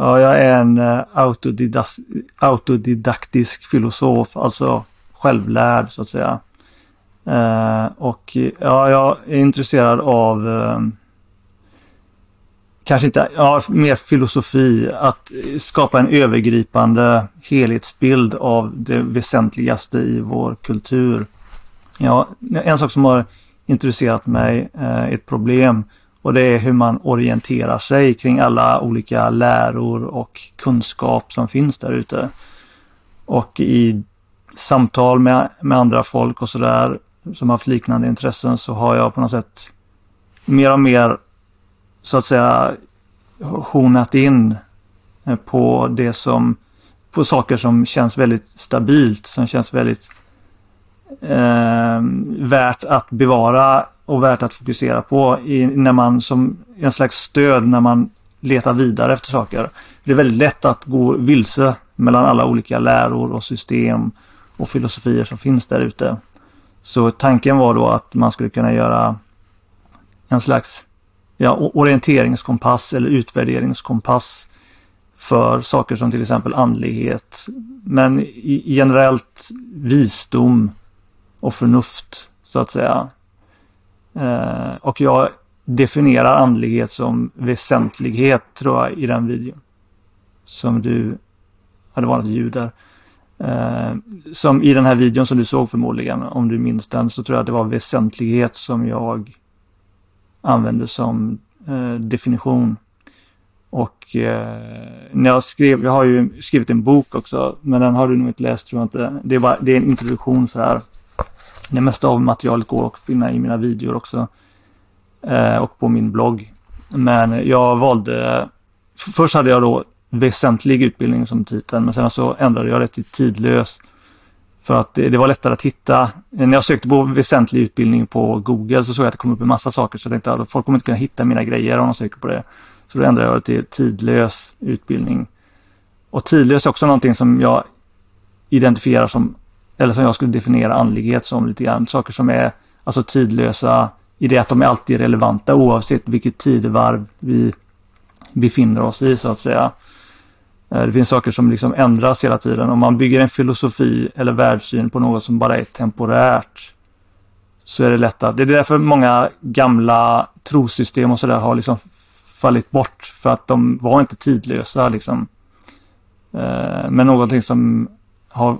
Ja, jag är en eh, autodidas- autodidaktisk filosof, alltså självlärd så att säga. Eh, och ja, jag är intresserad av eh, kanske inte, ja, mer filosofi, att skapa en övergripande helhetsbild av det väsentligaste i vår kultur. Ja, en sak som har intresserat mig eh, ett problem och det är hur man orienterar sig kring alla olika läror och kunskap som finns där ute. Och i samtal med, med andra folk och sådär som haft liknande intressen så har jag på något sätt mer och mer så att säga honat in eh, på det som på saker som känns väldigt stabilt, som känns väldigt eh, värt att bevara och värt att fokusera på i, när man som en slags stöd när man letar vidare efter saker. Det är väldigt lätt att gå vilse mellan alla olika läror och system och filosofier som finns där ute. Så tanken var då att man skulle kunna göra en slags ja, orienteringskompass eller utvärderingskompass för saker som till exempel andlighet. Men generellt visdom och förnuft så att säga. Eh, och jag definierar andlighet som väsentlighet tror jag i den videon. Som du, ja det var något ljud där. Eh, som i den här videon som du såg förmodligen, om du minns den, så tror jag att det var väsentlighet som jag använde som eh, definition. Och eh, när jag skrev, jag har ju skrivit en bok också, men den har du nog inte läst tror jag inte. Det är, bara, det är en introduktion så här. Det mesta av materialet går att finna i mina videor också. Eh, och på min blogg. Men jag valde, först hade jag då väsentlig utbildning som titel, men sen så ändrade jag det till tidlös. För att det, det, var lättare att hitta. När jag sökte på väsentlig utbildning på Google så såg jag att det kom upp en massa saker. Så jag tänkte att folk kommer inte kunna hitta mina grejer om de söker på det. Så då ändrade jag det till tidlös utbildning. Och tidlös är också någonting som jag identifierar som, eller som jag skulle definiera andlighet som lite grann. Saker som är alltså tidlösa i det att de är alltid relevanta oavsett vilket tidevarv vi befinner oss i så att säga. Eh, det finns saker som liksom ändras hela tiden. Om man bygger en filosofi eller världssyn på något som bara är temporärt så är det lätt att... Det är därför många gamla trosystem och sådär har liksom fallit bort för att de var inte tidlösa liksom. Eh, men någonting som har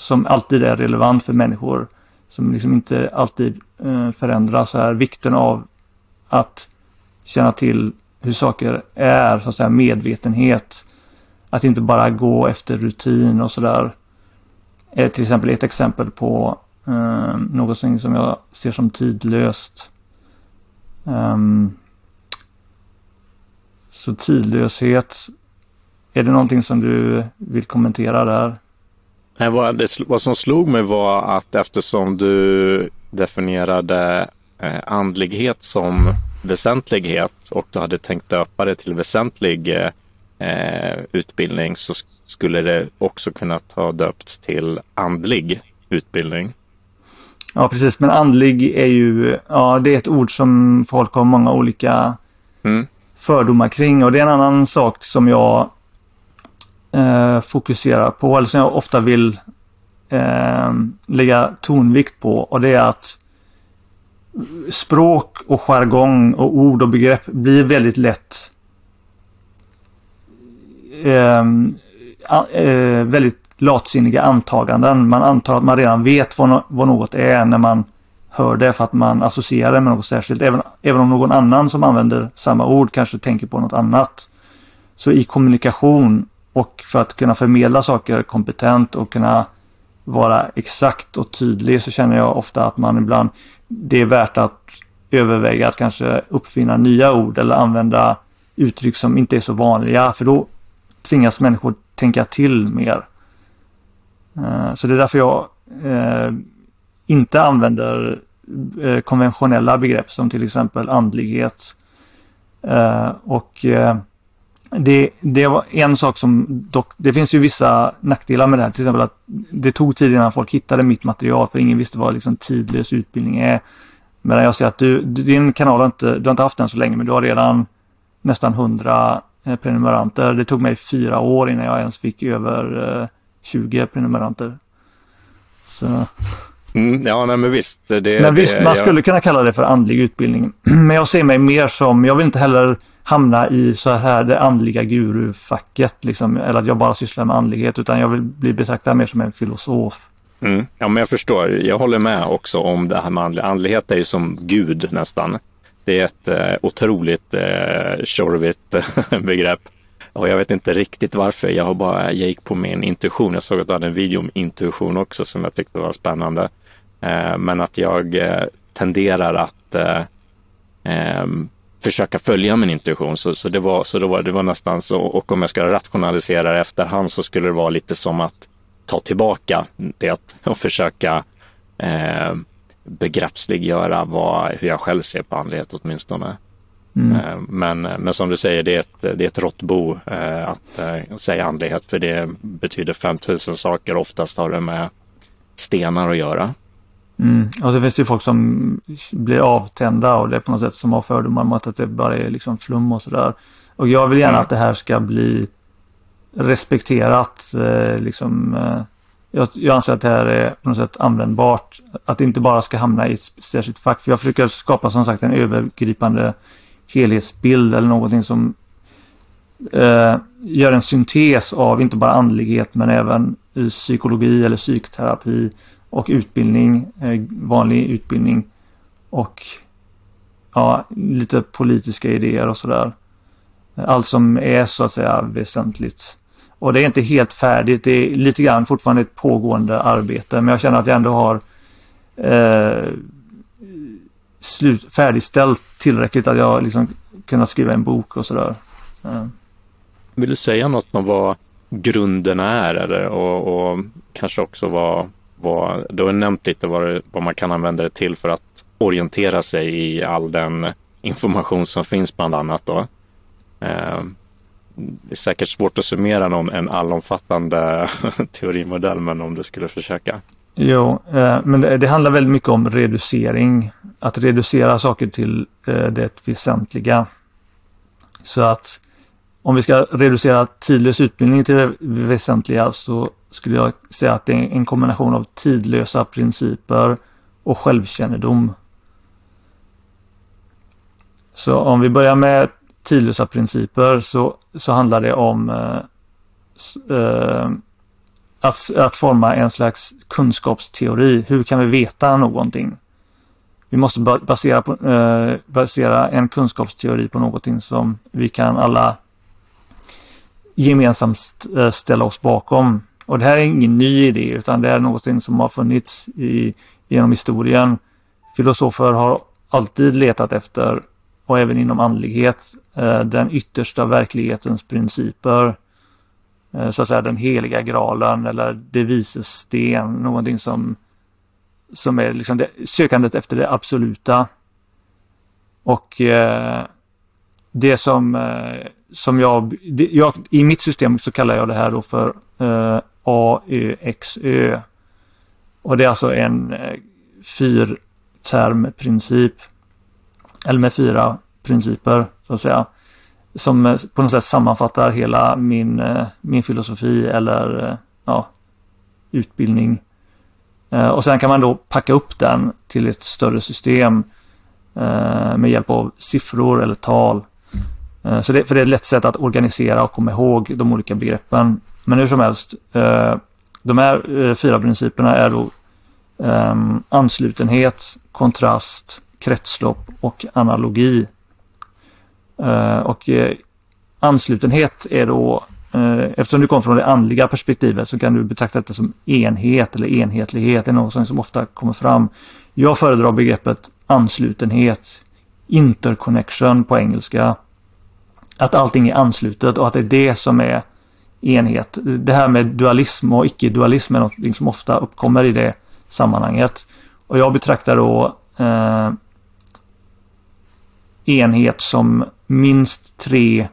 som alltid är relevant för människor som liksom inte alltid eh, förändras så här vikten av att känna till hur saker är, så att säga medvetenhet att inte bara gå efter rutin och sådär. Eh, till exempel ett exempel på eh, något som jag ser som tidlöst. Um, så tidlöshet, är det någonting som du vill kommentera där? Nej, vad, det, vad som slog mig var att eftersom du definierade eh, andlighet som väsentlighet och du hade tänkt döpa det till väsentlig eh, utbildning så skulle det också kunna ta döpts till andlig utbildning. Ja, precis. Men andlig är ju, ja, det är ett ord som folk har många olika mm. fördomar kring och det är en annan sak som jag eh, fokusera på, eller som jag ofta vill eh, lägga tonvikt på och det är att språk och jargong och ord och begrepp blir väldigt lätt eh, eh väldigt latsinniga antaganden. Man antar att man redan vet vad, vad något är när man hör det för att man associerar det med något särskilt. Även, även om någon annan som använder samma ord kanske tänker på något annat. Så i kommunikation och för att kunna förmedla saker kompetent och kunna vara exakt och tydlig så känner jag ofta att man ibland det är värt att överväga att kanske uppfinna nya ord eller använda uttryck som inte är så vanliga för då tvingas människor tänka till mer. Eh, så det är därför jag eh, inte använder eh, konventionella begrepp som till exempel andlighet. Och det, det var en sak som dock, det finns ju vissa nackdelar med det här. Till exempel att det tog tid innan folk hittade mitt material för ingen visste vad liksom tidlös utbildning är. Medan jag ser att du, din kanal har inte, du har inte haft den så länge men du har redan nästan hundra eh, prenumeranter. Det tog mig fyra år innan jag ens fick över 20 prenumeranter. Så. Mm, ja, nej, men visst. Det, men visst, det, man skulle kunna kalla det för andlig utbildning. Men jag ser mig mer som, jag vill inte heller hamna i så här det andliga gurufacket, liksom, eller att jag bara sysslar med andlighet, utan jag vill bli betraktad mer som en filosof. Mm. Ja, men jag förstår. Jag håller med också om det här med andlighet. Andlighet är ju som Gud nästan. Det är ett eh, otroligt eh, tjorvigt begrepp. Och jag vet inte riktigt varför. Jag, har bara, jag gick på min intuition. Jag såg att du hade en video om intuition också som jag tyckte var spännande. Eh, men att jag eh, tenderar att eh, ehm, försöka följa min intuition. Så, så, det, var, så det, var, det var nästan så, och om jag ska rationalisera det efterhand så skulle det vara lite som att ta tillbaka det och försöka eh, begreppsliggöra vad, hur jag själv ser på andlighet åtminstone. Mm. Eh, men, men som du säger, det är ett, det är ett råttbo eh, att eh, säga andlighet för det betyder 5000 saker. Oftast har det med stenar att göra. Mm. Och så finns det ju folk som blir avtända och det är på något sätt som har fördomar om att det bara är liksom flum och sådär. Och jag vill gärna mm. att det här ska bli respekterat. Eh, liksom, eh, jag, jag, anser att det här är på något sätt användbart. Att det inte bara ska hamna i ett särskilt fack. För jag försöker skapa som sagt en övergripande helhetsbild eller någonting som eh, gör en syntes av inte bara andlighet men även i psykologi eller psykterapi och utbildning, eh, vanlig utbildning och ja, lite politiska idéer och sådär. Allt som är så att säga väsentligt. Och det är inte helt färdigt, det är lite grann fortfarande ett pågående arbete men jag känner att jag ändå har eh, slut, färdigställt tillräckligt att jag liksom kunnat skriva en bok och sådär. Eh. Vill du säga något om vad grunderna är eller, och, och kanske också vad vad, du har nämnt lite vad, vad man kan använda det till för att orientera sig i all den information som finns bland annat. Då. Eh, det är säkert svårt att summera någon, en allomfattande teorimodell, men om du skulle försöka. Jo, eh, men det, det, handlar väldigt mycket om reducering. Att reducera saker till eh, det väsentliga. Så att om vi ska reducera tidlös utbildning till det väsentliga så skulle jag säga att det är en kombination av tidlösa principer och självkännedom. Så om vi börjar med tidlösa principer så, så handlar det om eh, eh att, att forma en slags kunskapsteori. Hur kan vi veta någonting? Vi måste basera, på, eh, basera en kunskapsteori på någonting som vi kan alla gemensamt eh, ställa oss bakom. Och det här är ingen ny idé utan det är någonting som har funnits i, genom historien. Filosofer har alltid letat efter, och även inom andlighet, eh, den yttersta verklighetens principer. Eh, så att säga den heliga graalen eller det vises sten, någonting som, som är liksom det, sökandet efter det absoluta. Och eh, det som, eh, som jag, det, jag, i mitt system så kallar jag det här då för eh, AÖXÖ. Och det är alltså en eh, fyrtermprincip. Eller med fyra principer så att säga. Som eh, på något sätt sammanfattar hela min, eh, min filosofi eller ja, utbildning. Och sen kan man då packa upp den till ett större system med hjälp av siffror eller tal. Så det, för det är ett lätt sätt att organisera och komma ihåg de olika begreppen. Men hur som helst, eh, de här eh, fyra principerna är då ehm, anslutenhet, kontrast, kretslopp och analogi. Eh, och eh, anslutenhet är då, eh, eftersom du kommer från det andliga perspektivet så kan du betrakta detta som enhet eller enhetlighet. Det är något som ofta kommer fram. Jag föredrar begreppet anslutenhet, interconnection på engelska. Att allting är anslutet och att det är det som är enhet. Det här med dualism och icke-dualism är något som ofta uppkommer i det sammanhanget. Och jag betraktar då eh, enhet som minst tre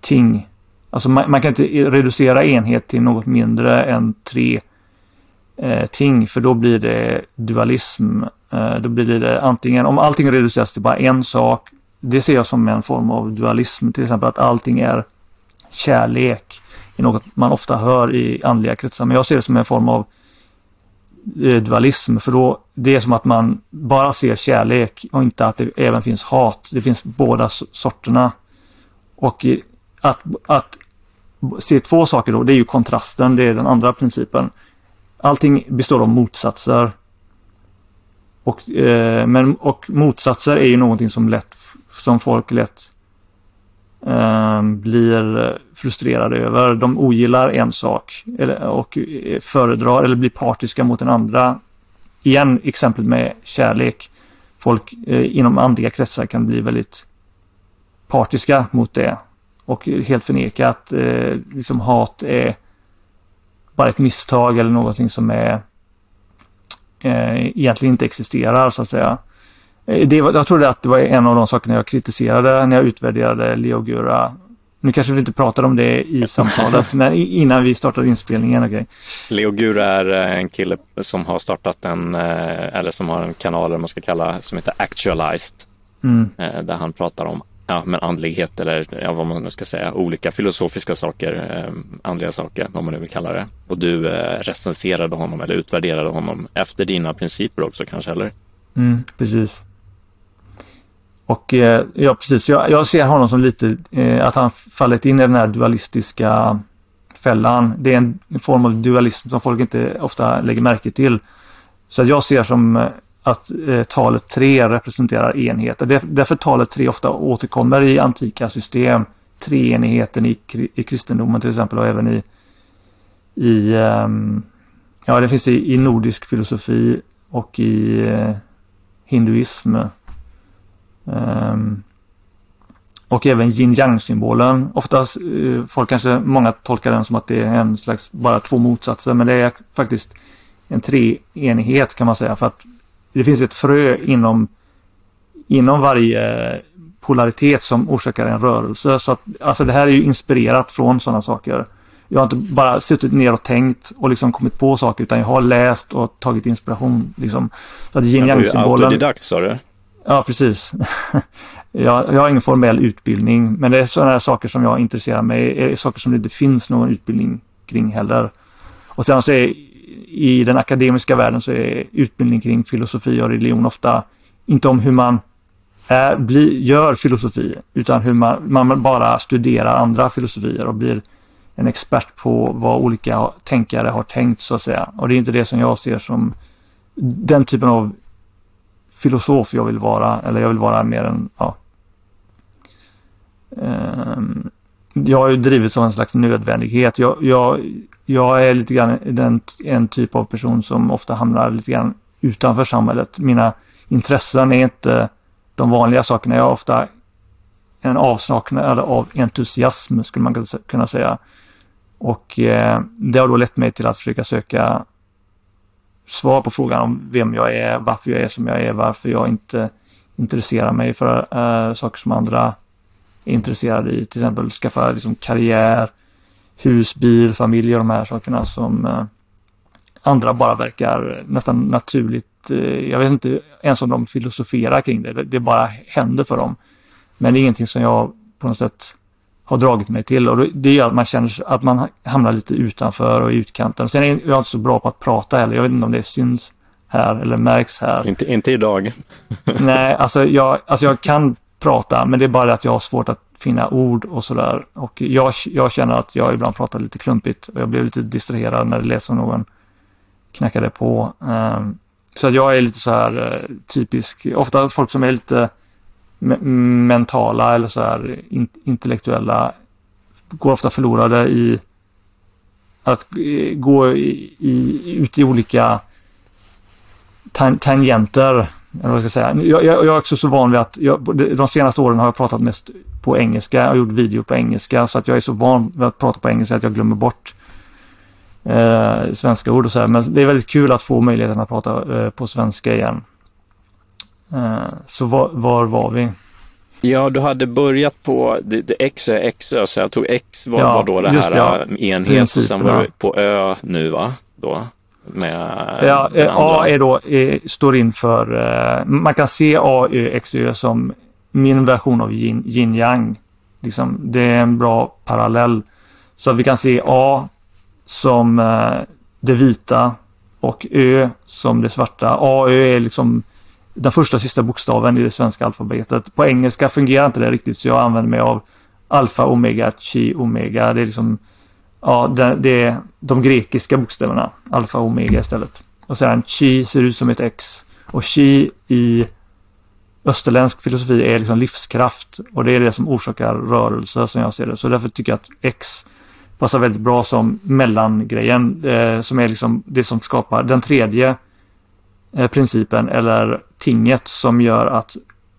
ting. Alltså man, man, kan inte reducera enhet till något mindre än tre eh, ting för då blir det dualism. Eh, då blir det antingen, om allting reduceras till bara en sak det ser jag som en form av dualism, till exempel att allting är kärlek. är något man ofta hör i andliga kretsar, men jag ser det som en form av eh, dualism, för då det är som att man bara ser kärlek och inte att det även finns hat. Det finns båda sorterna. Och att, att se två saker då, det är ju kontrasten, det är den andra principen. Allting består av motsatser. Och, eh, men, och motsatser är ju någonting som lätt, som folk lätt Ehm, blir frustrerade över. De ogillar en sak och eh, föredrar eller blir partiska mot den andra. Igen exemplet med kärlek. Folk eh, inom andliga kretsar kan bli väldigt partiska mot det och helt förneka att eh, liksom hat är bara ett misstag eller någonting som är egentligen inte existerar så att säga. Eh, det var, jag trodde att det var en av de sakerna jag kritiserade när jag utvärderade Leo Gura. Nu kanske vi inte pratade om det i samtalet, men innan vi startade inspelningen. Okay. Leo Gura är eh, en kille som har startat en, eh, eller som har en kanal, eller man ska kalla, som heter Actualized. Mm. Där han pratar om ja, men andlighet eller ja, vad man nu ska säga, olika filosofiska saker, eh, andliga saker, vad man nu vill kalla det. Och du eh, recenserade honom eller utvärderade honom efter dina principer också kanske, eller? Mm, precis. Och eh, ja, precis. Jag, jag, ser honom som lite eh, att han fallit in i den här dualistiska fällan. Det är en form av dualism som folk inte ofta lägger märke till. Så jag ser som eh, att eh, talet 3 representerar enheter. Där, därför talet 3 ofta återkommer i antika system. Treenigheten i, i kristendomen till exempel och även i, i ehm, ja det finns i, i nordisk filosofi och i eh, hinduism. Um, och även yin yang symbolen. Oftast, uh, folk kanske, många tolkar den som att det är en slags, bara två motsatser, men det är faktiskt en treenighet kan man säga. För att det finns ett frö inom, inom varje polaritet som orsakar en rörelse. Så att, alltså det här är ju inspirerat från sådana saker. Jag har inte bara suttit ner och tänkt och liksom kommit på saker utan jag har läst och tagit inspiration. Liksom. Så att yin yang symbolen autodidakt sa du? Ja, precis. jag, jag har ingen formell utbildning men det är sådana här saker som jag intresserar mig är saker som det inte finns någon utbildning kring heller. Och sen så är i den akademiska världen så är utbildning kring filosofi och religion ofta inte om hur man är, bli, gör filosofi, utan hur man, man bara studerar andra filosofier och blir en expert på vad olika tänkare har tänkt så att säga. Och det är inte det som jag ser som den typen av filosof jag vill vara, eller jag vill vara mer än, ja. Ehm, jag har ju drivits av en slags nödvändighet. Jag, jag, jag är lite grann den, en typ av person som ofta hamnar lite grann utanför samhället. Mina intressen är inte de vanliga sakerna. Jag har ofta en avsaknad av entusiasm skulle man kunna säga. Och eh, det har då lett mig till att försöka söka svar på frågan om vem jag är, varför jag är som jag är, varför jag inte intresserar mig för äh, saker som andra är intresserade i. Till exempel skaffa liksom, karriär, hus, bil, familj och de här sakerna som eh, andra bara verkar nästan naturligt. Eh, jag vet inte ens om de filosoferar kring det. Det bara händer för dem. Men det är ingenting som jag på något sätt har dragit mig till och det gör att man känner att man hamnar lite utanför och i utkanten. Sen är jag inte så bra på att prata heller. Jag vet inte om det syns här eller märks här. Inte, inte idag. Nej, alltså jag, alltså jag kan prata men det är bara det att jag har svårt att finna ord och sådär. Och jag, jag känner att jag ibland pratar lite klumpigt och jag blev lite distraherad när det lät som någon knackade på. Um, så att jag är lite så här uh, typisk, ofta folk som är lite mentala eller så här in intellektuella går ofta förlorade i att eh, gå i, i, ut i olika tan tangenter eller vad ska jag, säga. Jag, jag, jag, är också så van vid att jag, de senaste åren har jag pratat mest på engelska Jag har gjort video på engelska så att jag är så van vid att prata på engelska att jag glömmer bort eh, svenska ord och så här. Men det är väldigt kul att få möjligheten att prata eh, på svenska igen. Eh, så var, var, var vi? Ja, du hade börjat på det, det X är X, så jag tog X var, ja, var då det här ja. enhet och sen var du på Ö nu va? Då. Med ja, A är då, är, står in för, eh, man kan se A, Ö, X, Ö som min version av yin, yin yang. Liksom, det är en bra parallell. Så vi kan se A som eh, det vita och Ö som det svarta. A, Ö är liksom den första sista bokstaven i det svenska alfabetet. På engelska fungerar inte det riktigt så jag använder mig av alfa, omega, chi, omega. Det är liksom ja, det, det är de grekiska bokstäverna. Alfa och omega istället. Och sen chi ser ut som ett X. Och chi i österländsk filosofi är liksom livskraft och det är det som orsakar rörelse som jag ser det. Så därför tycker jag att X passar väldigt bra som mellangrejen eh, som är liksom det som skapar den tredje eh, principen eller tinget som gör att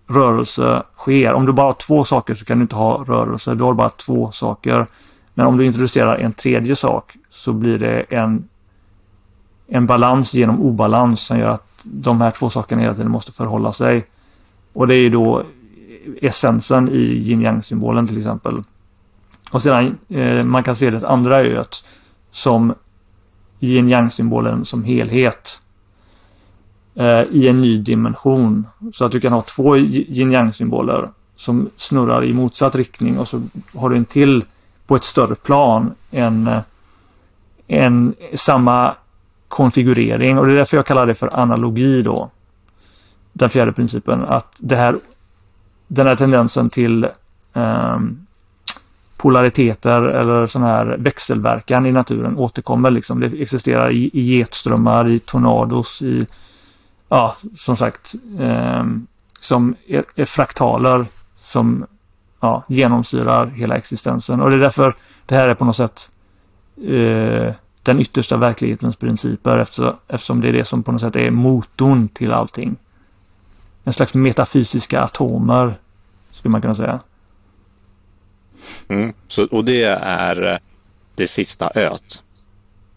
rörelse sker. Om du bara har två saker så kan du inte ha rörelse. Du har bara två saker. Men om du introducerar en tredje sak så blir det en, en balans genom obalans som gör att de här två sakerna hela tiden måste förhålla sig. Och det är ju då essensen i yin yang symbolen till exempel. Och sedan eh, man kan se det andra öet som yin yang symbolen som helhet eh, i en ny dimension. Så att du kan ha två yin yang symboler som snurrar i motsatt riktning och så har du en till på ett större plan en, en eh, samma konfigurering och det är därför jag kallar det för analogi då. Den fjärde principen att det här den här tendensen till eh, polariteter eller sån här växelverkan i naturen återkommer liksom. Det existerar i, i getströmmar, i tornados, i ja, som sagt, eh, som är, är, fraktaler som ja, genomsyrar hela existensen. Och det är därför det här är på något sätt eh, den yttersta verklighetens principer eftersom, eftersom det är det som på något sätt är motorn till allting. En slags metafysiska atomer skulle man kunna säga. Mm. Så, och det är eh, det sista öet?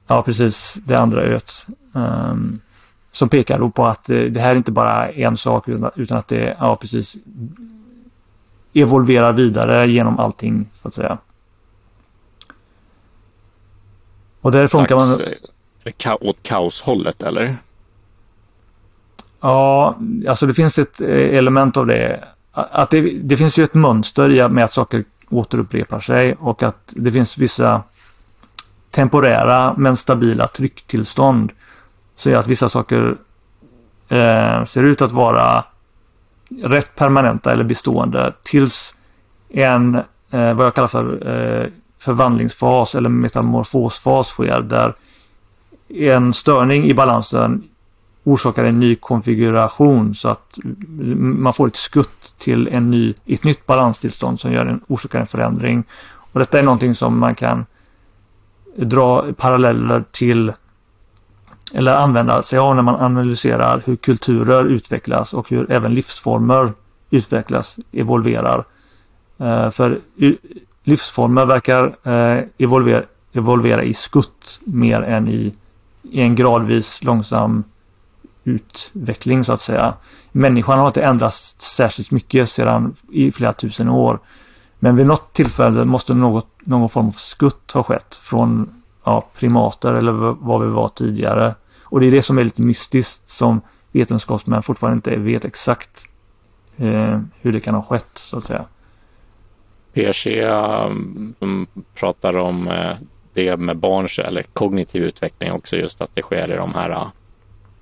Ja, precis. Det andra öet. Um, som pekar då på att eh, det här är inte bara en sak utan att det, ja precis, evolverar vidare genom allting så att säga. Och därifrån kan man... Eh, åt kaoshållet eller? Ja, alltså det finns ett element av det. Att det, det finns ju ett mönster i med att saker återupprepar sig och att det finns vissa temporära men stabila trycktillstånd. Så är att vissa saker eh, ser ut att vara rätt permanenta eller bestående tills en, eh, vad jag kallar för eh, förvandlingsfas eller metamorfosfas sker där en störning i balansen orsakar en ny konfiguration så att man får ett skutt till en ny, ett nytt balanstillstånd som gör en, orsakar en förändring. Och detta är någonting som man kan dra paralleller till eller använda sig av när man analyserar hur kulturer utvecklas och hur även livsformer utvecklas, evolverar. Eh, för livsformer verkar eh, uh, evolvera, evolvera i skutt mer än i, i en gradvis långsam utveckling så att säga. Människan har inte ändrats särskilt mycket sedan i flera tusen år. Men vid något tillfälle måste något, någon form av skutt ha skett från ja, primater eller vad vi var tidigare. Och det är det som är lite mystiskt som vetenskapsmän fortfarande inte vet exakt eh, hur det kan ha skett så att säga. PRC um, pratar om eh, det med barns eller kognitiv utveckling också just att det sker i de här uh,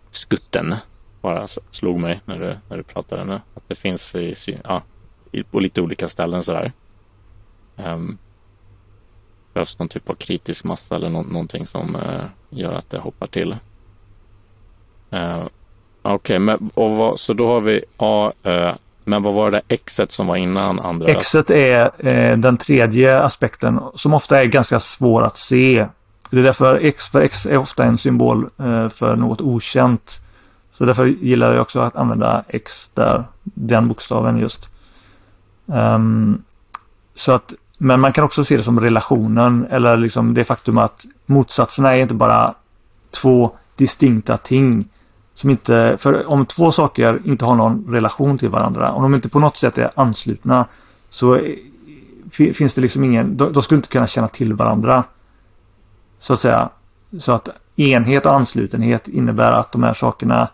skutten. Bara slog mig när du, när du pratade nu. Att det finns i, ja, på lite olika ställen sådär. Um, behövs någon typ av kritisk massa eller nå någonting som eh, gör att det hoppar till. Eh, okej, okay, så då har vi A, Ö, men vad var det X som var innan andra? X är eh, den tredje aspekten som ofta är ganska svår att se det är därför X för X är ofta en symbol eh, för något okänt. Så därför gillar jag också att använda X där, den bokstaven just. Um, så att, men man kan också se det som relationen eller liksom det faktum att motsatserna är inte bara två distinkta ting. Som inte, för om två saker inte har någon relation till varandra, om de inte på något sätt är anslutna så finns det liksom ingen, de, de skulle inte kunna känna till varandra. Så att säga. Så att enhet och anslutenhet innebär att de här sakerna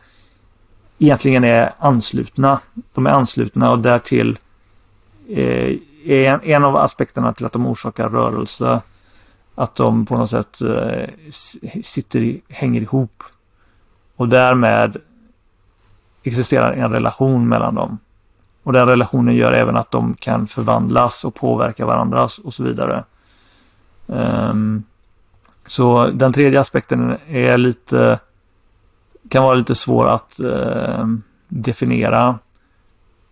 egentligen är anslutna. De är anslutna och därtill eh, är en, en av aspekterna till att de orsakar rörelse. Att de på något sätt eh, sitter, hänger ihop. Och därmed existerar en relation mellan dem. Och den relationen gör även att de kan förvandlas och påverka varandras och så vidare. Um, så den tredje aspekten är lite kan vara lite svår att uh, definiera.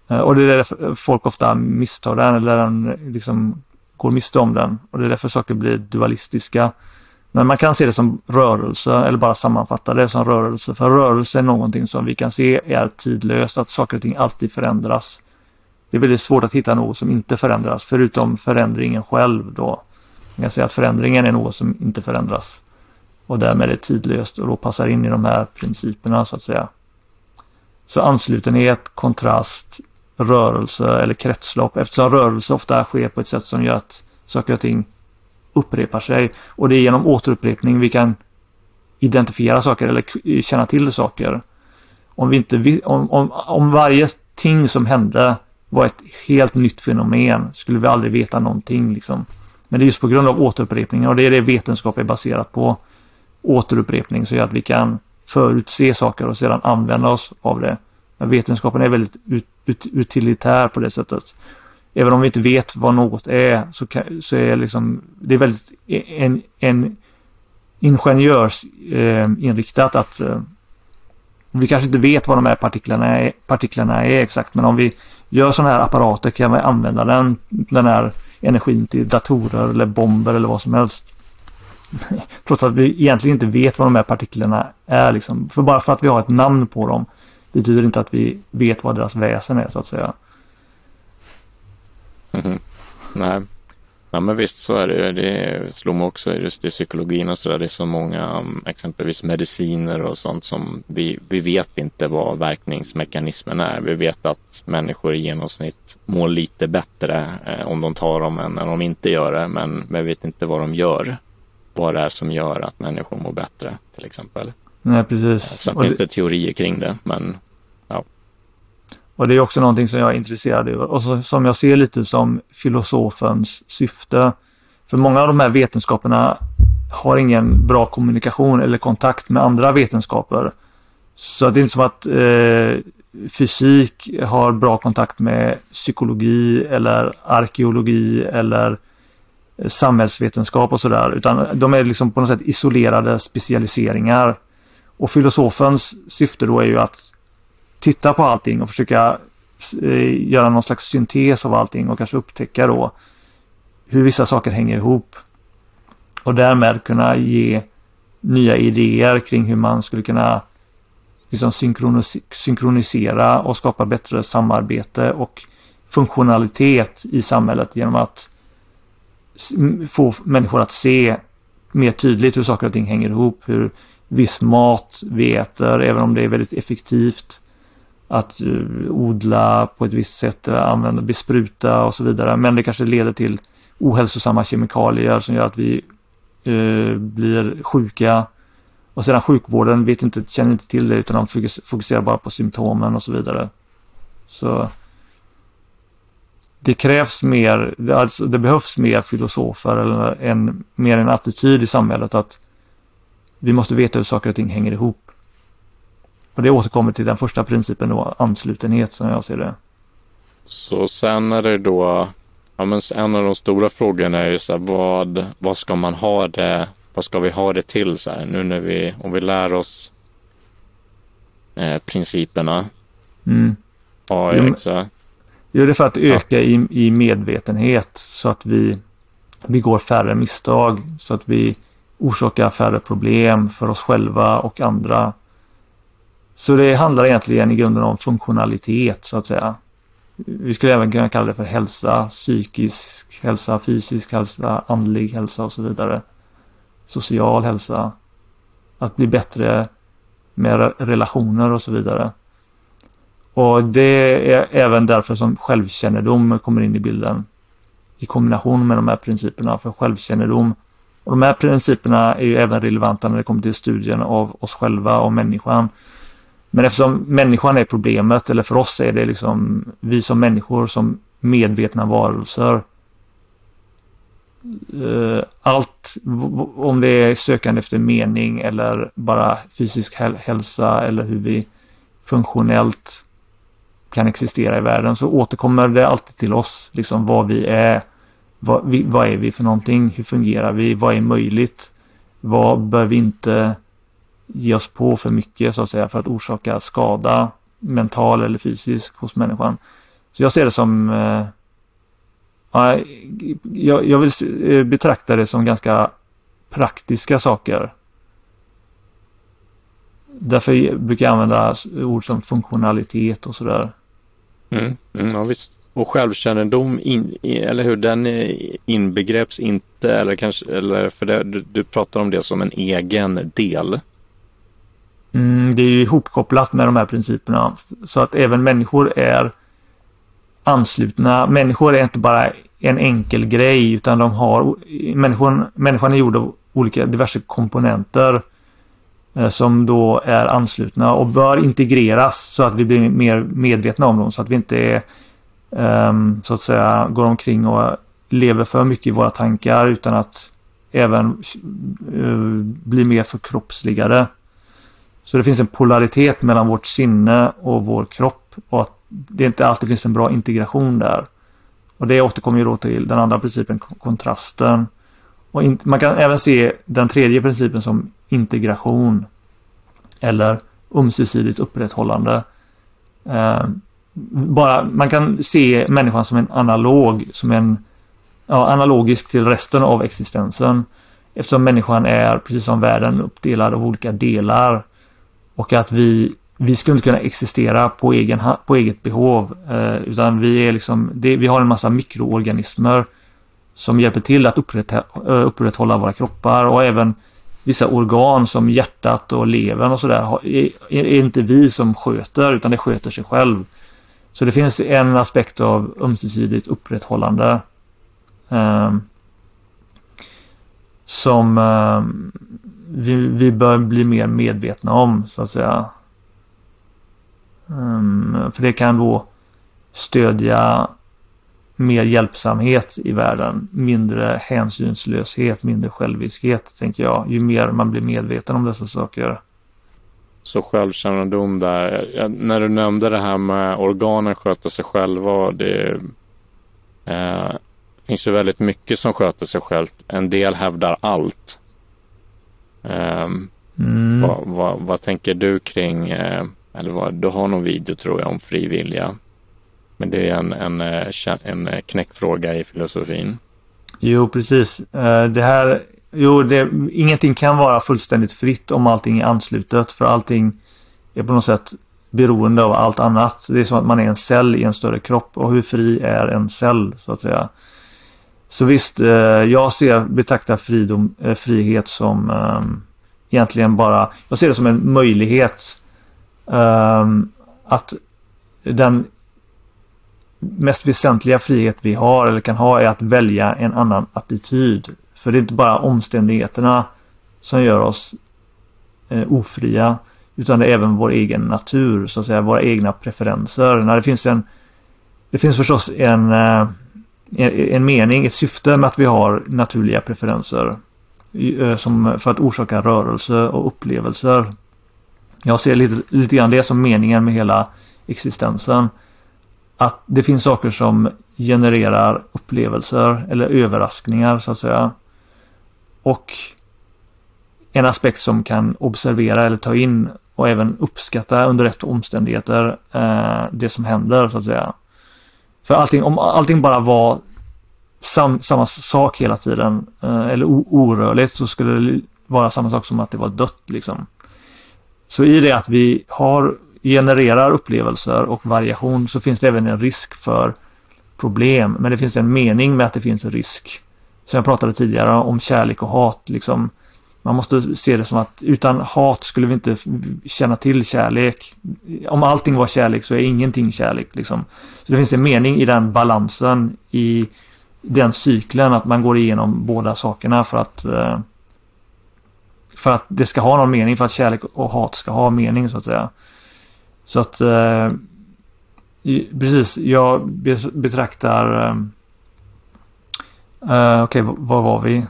Eh, och det är därför folk ofta misstar den eller den liksom går miste om den. Och det är därför saker blir dualistiska. Men man kan se det som rörelse eller bara sammanfatta det som rörelse. För rörelse är någonting som vi kan se är tidlöst, att saker och ting alltid förändras. Det är väldigt svårt att hitta något som inte förändras, förutom förändringen själv då. Man kan säga att förändringen är något som inte förändras. Och därmed är tidlöst och då passar in i de här principerna så att säga. Så anslutenhet, kontrast, rörelse eller kretslopp. Eftersom rörelse ofta sker på ett sätt som gör att saker och ting upprepar sig. Och det är genom återupprepning vi kan identifiera saker eller känna till saker. Om, vi inte, om, om, om varje ting som hände var ett helt nytt fenomen skulle vi aldrig veta någonting. Liksom. Men det är just på grund av återupprepningen och det är det vetenskap är baserat på. Återupprepning så gör att vi kan förutse saker och sedan använda oss av det. Men vetenskapen är väldigt ut, ut, utilitär på det sättet även om vi inte vet vad något är så, kan, så är liksom, det är väldigt en, en ingenjörsinriktat eh, att eh, vi kanske inte vet vad de här partiklarna är, partiklarna är exakt men om vi gör sådana här apparater kan vi använda den, den här energin till datorer eller bomber eller vad som helst. Trots att vi egentligen inte vet vad de här partiklarna är. Liksom. För bara för att vi har ett namn på dem betyder inte att vi vet vad deras väsen är så att säga. Mm. Nej. Ja, men visst så är det. Det slår mig också just i psykologin och så där. Det är så många, mm, exempelvis mediciner och sånt som vi, vi vet inte vad verkningsmekanismen är. Vi vet att människor i genomsnitt mår lite bättre eh, om de tar dem än om de inte gör det. Men vi vet inte vad de gör. Vad det är som gör att människor mår bättre till exempel. Nej, precis. Sen och finns det... det teorier kring det, men och det är också någonting som jag är intresserad av och så, som jag ser lite som filosofens syfte. För många av de här vetenskaperna har ingen bra kommunikation eller kontakt med andra vetenskaper. Så det är inte som att eh, fysik har bra kontakt med psykologi eller arkeologi eller samhällsvetenskap och sådär. Utan de är liksom på något sätt isolerade specialiseringar. Och filosofens syfte då är ju att titta på allting och försöka eh, göra någon slags syntes av allting och kanske upptäcka då hur vissa saker hänger ihop. Och därmed kunna ge nya idéer kring hur man skulle kunna liksom synkronis synkronisera och skapa bättre samarbete och funktionalitet i samhället genom att få människor att se mer tydligt hur saker och ting hänger ihop, hur viss mat vi äter, även om det är väldigt effektivt, att eh, odla på ett visst sätt, eh, använda, bespruta och så vidare. Men det kanske leder till ohälsosamma kemikalier som gör att vi eh, blir sjuka. Och sedan sjukvården vet inte, känner inte till det utan de fokuserar bara på symptomen och så vidare. Så det krävs mer, alltså det behövs mer filosofer eller en, mer en attityd i samhället att vi måste veta hur saker och ting hänger ihop. Och det återkommer till den första principen då, anslutenhet som jag ser det. Så sen är det då, ja men en av de stora frågorna är ju så här, vad, vad ska man ha det, vad ska vi ha det till så här, nu när vi, om vi lär oss eh, principerna. Mm. Ja, jo, så. Jo, det är för att öka ja. i, i medvetenhet så att vi begår färre misstag, så att vi orsaka färre problem för oss själva och andra. Så det handlar egentligen i grunden om funktionalitet så att säga. Vi skulle även kunna kalla det för hälsa, psykisk hälsa, fysisk hälsa, andlig hälsa och så vidare. Social hälsa. Att bli bättre med relationer och så vidare. Och det är även därför som självkännedom kommer in i bilden. I kombination med de här principerna för självkännedom. Och de här principerna är ju även relevanta när det kommer till studien av oss själva och människan. Men eftersom människan är problemet, eller för oss är det liksom vi som människor som medvetna varelser. Eh, allt, om det är sökande efter mening eller bara fysisk hälsa eller hur vi funktionellt kan existera i världen så återkommer det alltid till oss, liksom vad vi är. Vad, vi, vad är vi för någonting? Hur fungerar vi? Vad är möjligt? Vad bör vi inte ge oss på för mycket så att säga för att orsaka skada mental eller fysisk hos människan. Så jag ser det som eh, jag, jag vill eh, betrakta det som ganska praktiska saker. Därför brukar jag använda ord som funktionalitet och sådär. Mm, mm, ja, visst. Och självkännedom, in, eller hur, den eh, inbegreps inte, eller kanske, eller för det, du, du pratar om det som en egen del. Mm, det är ju ihopkopplat med de här principerna. Så att även människor är anslutna. Människor är inte bara en enkel grej utan de har människan, människan är gjord av olika diverse komponenter eh, som då är anslutna och bör integreras så att vi blir mer medvetna om dem så att vi inte är um, så att säga går omkring och lever för mycket i våra tankar utan att även uh, bli mer förkroppsligade. Så det finns en polaritet mellan vårt sinne och vår kropp och att det inte alltid finns en bra integration där. Och det återkommer ju då till den andra principen, kontrasten. Och in, man kan även se den tredje principen som integration. Eller ömsesidigt upprätthållande. Eh, bara, man kan se människan som en analog, som en ja, analogisk till resten av existensen. Eftersom människan är, precis som världen, uppdelad av olika delar. Och att vi vi skulle inte kunna existera på, egen, på eget behov. Eh, utan vi, är liksom, det, vi har en massa mikroorganismer som hjälper till att upprätthålla, eh, upprätthålla våra kroppar och även vissa organ som hjärtat och levern och sådär är, är inte vi som sköter utan det sköter sig själv. Så det finns en aspekt av ömsesidigt upprätthållande eh, som eh, vi, vi bör bli mer medvetna om så att säga. Um, för det kan då stödja mer hjälpsamhet i världen, mindre hänsynslöshet, mindre själviskhet, tänker jag, ju mer man blir medveten om dessa saker. Så självkännedom där. När du nämnde det här med organen sköter sig själva, det eh, finns ju väldigt mycket som sköter sig självt. En del hävdar allt. Eh, mm. vad, vad, vad, tänker du kring eh, eller vad, du har någon video tror jag om fri vilja. Men det är en, en, eh, en eh, knäckfråga i filosofin. Jo, precis. Eh, det här, jo, det, ingenting kan vara fullständigt fritt om allting är anslutet. För allting är på något sätt beroende av allt annat. Det är som att man är en cell i en större kropp. Och hur fri är en cell, så att säga. Så visst, eh, jag ser, betraktar fridom, eh, frihet som ehm, egentligen bara, jag ser det som en möjlighet ehm, att den mest väsentliga frihet vi har eller kan ha är att välja en annan attityd. För det är inte bara omständigheterna som gör oss eh, ofria utan det är även vår egen natur, så att säga, våra egna preferenser. När det finns en det finns förstås en, eh, en mening, ett syfte med att vi har naturliga preferenser. Eh, som för att orsaka rörelse och upplevelser. Jag ser lite, lite grann det som meningen med hela existensen. Att det finns saker som genererar upplevelser eller överraskningar så att säga. Och en aspekt som kan observera eller ta in och även uppskatta under rätt omständigheter eh, det som händer så att säga. För allting, om allting bara var sam, samma sak hela tiden eh, eller orörligt så skulle det vara samma sak som att det var dött liksom. Så i det att vi har, genererar upplevelser och variation så finns det även en risk för problem. Men det finns en mening med att det finns en risk. Som jag pratade tidigare om kärlek och hat. Liksom, man måste se det som att utan hat skulle vi inte känna till kärlek. Om allting var kärlek så är ingenting kärlek. Liksom. Så det finns en mening i den balansen, i den cykeln, att man går igenom båda sakerna för att eh, för att det ska ha någon mening, för att kärlek och hat ska ha mening så att säga. Så att eh, precis, jag betraktar... Eh, Uh, Okej, okay, var var vi?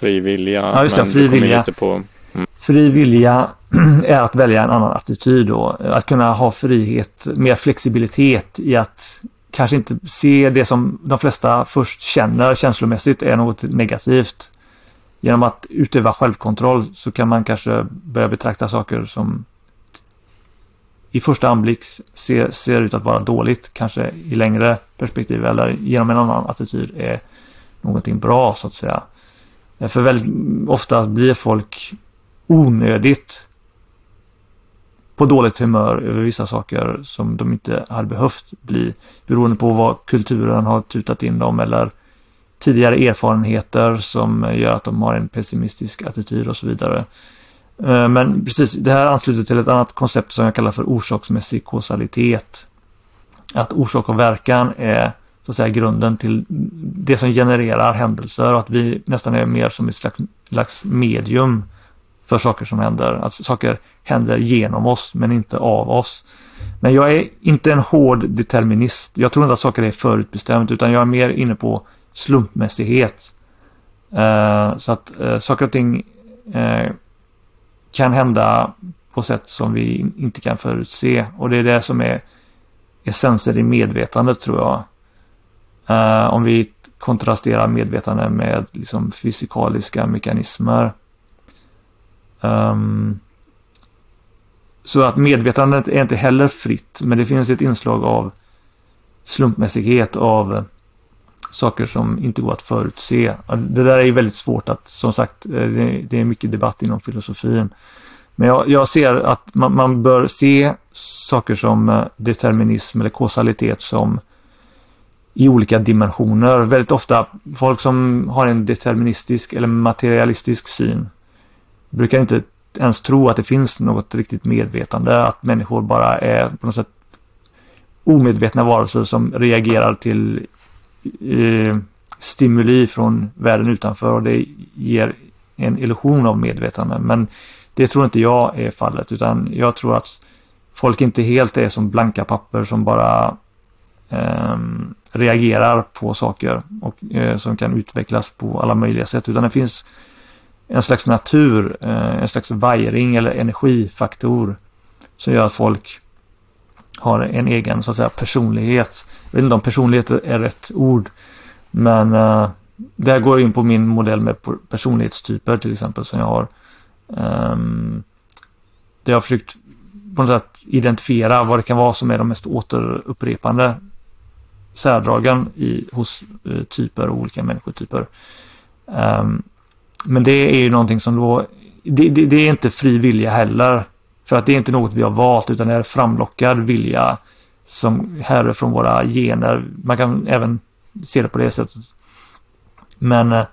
Fri vilja. Ja, just det. Fri vilja. På... Mm. Fri vilja är att välja en annan attityd då. Att kunna ha frihet, mer flexibilitet i att kanske inte se det som de flesta först känner känslomässigt är något negativt. Genom att utöva självkontroll så kan man kanske börja betrakta saker som i första anblick ser, ser ut att vara dåligt, kanske i längre perspektiv eller genom en annan attityd är någonting bra så att säga. För väldigt ofta blir folk onödigt på dåligt humör över vissa saker som de inte hade behövt bli beroende på vad kulturen har tutat in dem eller tidigare erfarenheter som gör att de har en pessimistisk attityd och så vidare. Eh, men precis, det här ansluter till ett annat koncept som jag kallar för orsaksmässig kausalitet. Att orsak och verkan är så att säga grunden till det som genererar händelser och att vi nästan är mer som ett slags, slags medium för saker som händer. Att saker händer genom oss men inte av oss. Men jag är inte en hård determinist. Jag tror inte att saker är förutbestämt utan jag är mer inne på slumpmässighet. Uh, så att uh, saker och ting uh, kan hända på sätt som vi inte kan förutse. Och det är det som är essensen i medvetandet tror jag. Uh, om vi kontrasterar medvetande med liksom fysikaliska mekanismer. Um, så att medvetandet är inte heller fritt, men det finns ett inslag av slumpmässighet av saker som inte går att förutse. Det där är väldigt svårt att, som sagt, eh, det är mycket debatt inom filosofin. Men jag, jag ser att man, man, bör se saker som eh, determinism eller kausalitet som i olika dimensioner. Väldigt ofta folk som har en deterministisk eller materialistisk syn brukar inte ens tro att det finns något riktigt medvetande, att människor bara är på något sätt omedvetna varelser som reagerar till eh, stimuli från världen utanför och det ger en illusion av medvetande. Men det tror inte jag är fallet utan jag tror att folk inte helt är som blanka papper som bara eh, reagerar på saker och eh, som kan utvecklas på alla möjliga sätt utan det finns en slags natur, eh, en slags vajring eller energifaktor som gör att folk har en egen så att säga personlighet. Jag vet inte om personlighet är rätt ord. Men eh, uh, där går jag in på min modell med personlighetstyper till exempel som jag har. Um, där jag har försökt på något sätt identifiera vad det kan vara som är de mest återupprepande särdragen i, hos uh, typer och olika människotyper. Um, men det är ju någonting som då, det, det, det, är inte fri vilja heller. För att det är inte något vi har valt utan det är framlockad vilja som härrör från våra gener. Man kan även se det på det sättet. Men eh,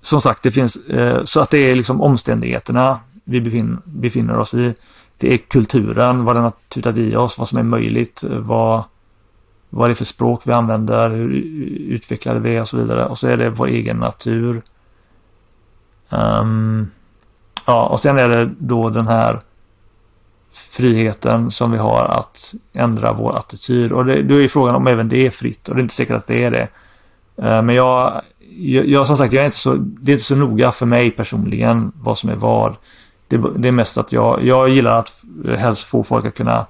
som sagt, det finns eh, så att det är liksom omständigheterna vi befinner, befinner oss i. Det är kulturen, vad den har tutat i oss, vad som är möjligt, eh, vad, vad det är för språk vi använder, hur utvecklade vi är och så vidare. Och så är det vår egen natur. Um, ja, och sen är det då den här friheten som vi har att ändra vår attityd. Och det, då är frågan om även det är fritt och det är inte säkert att det är det. Eh, men jag, jag, jag, som sagt, jag är inte så, det är inte så noga för mig personligen vad som är vad. Det, det är mest att jag, jag gillar att eh, helst få folk att kunna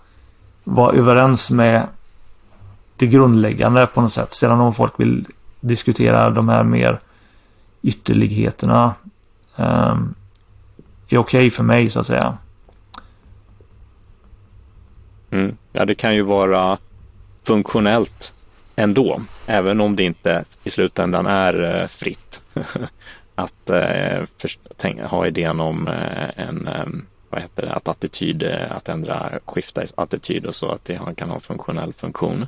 vara överens med det grundläggande på något sätt. Sedan om folk vill diskutera de här mer ytterligheterna um, är okej okay för mig så att säga. Mm. Ja, det kan ju vara funktionellt ändå, även om det inte i slutändan är eh, fritt. att eh, ha idén om eh, en, eh, vad heter det, att attityd, att ändra, skifta attityd och så, att det kan ha en funktionell funktion.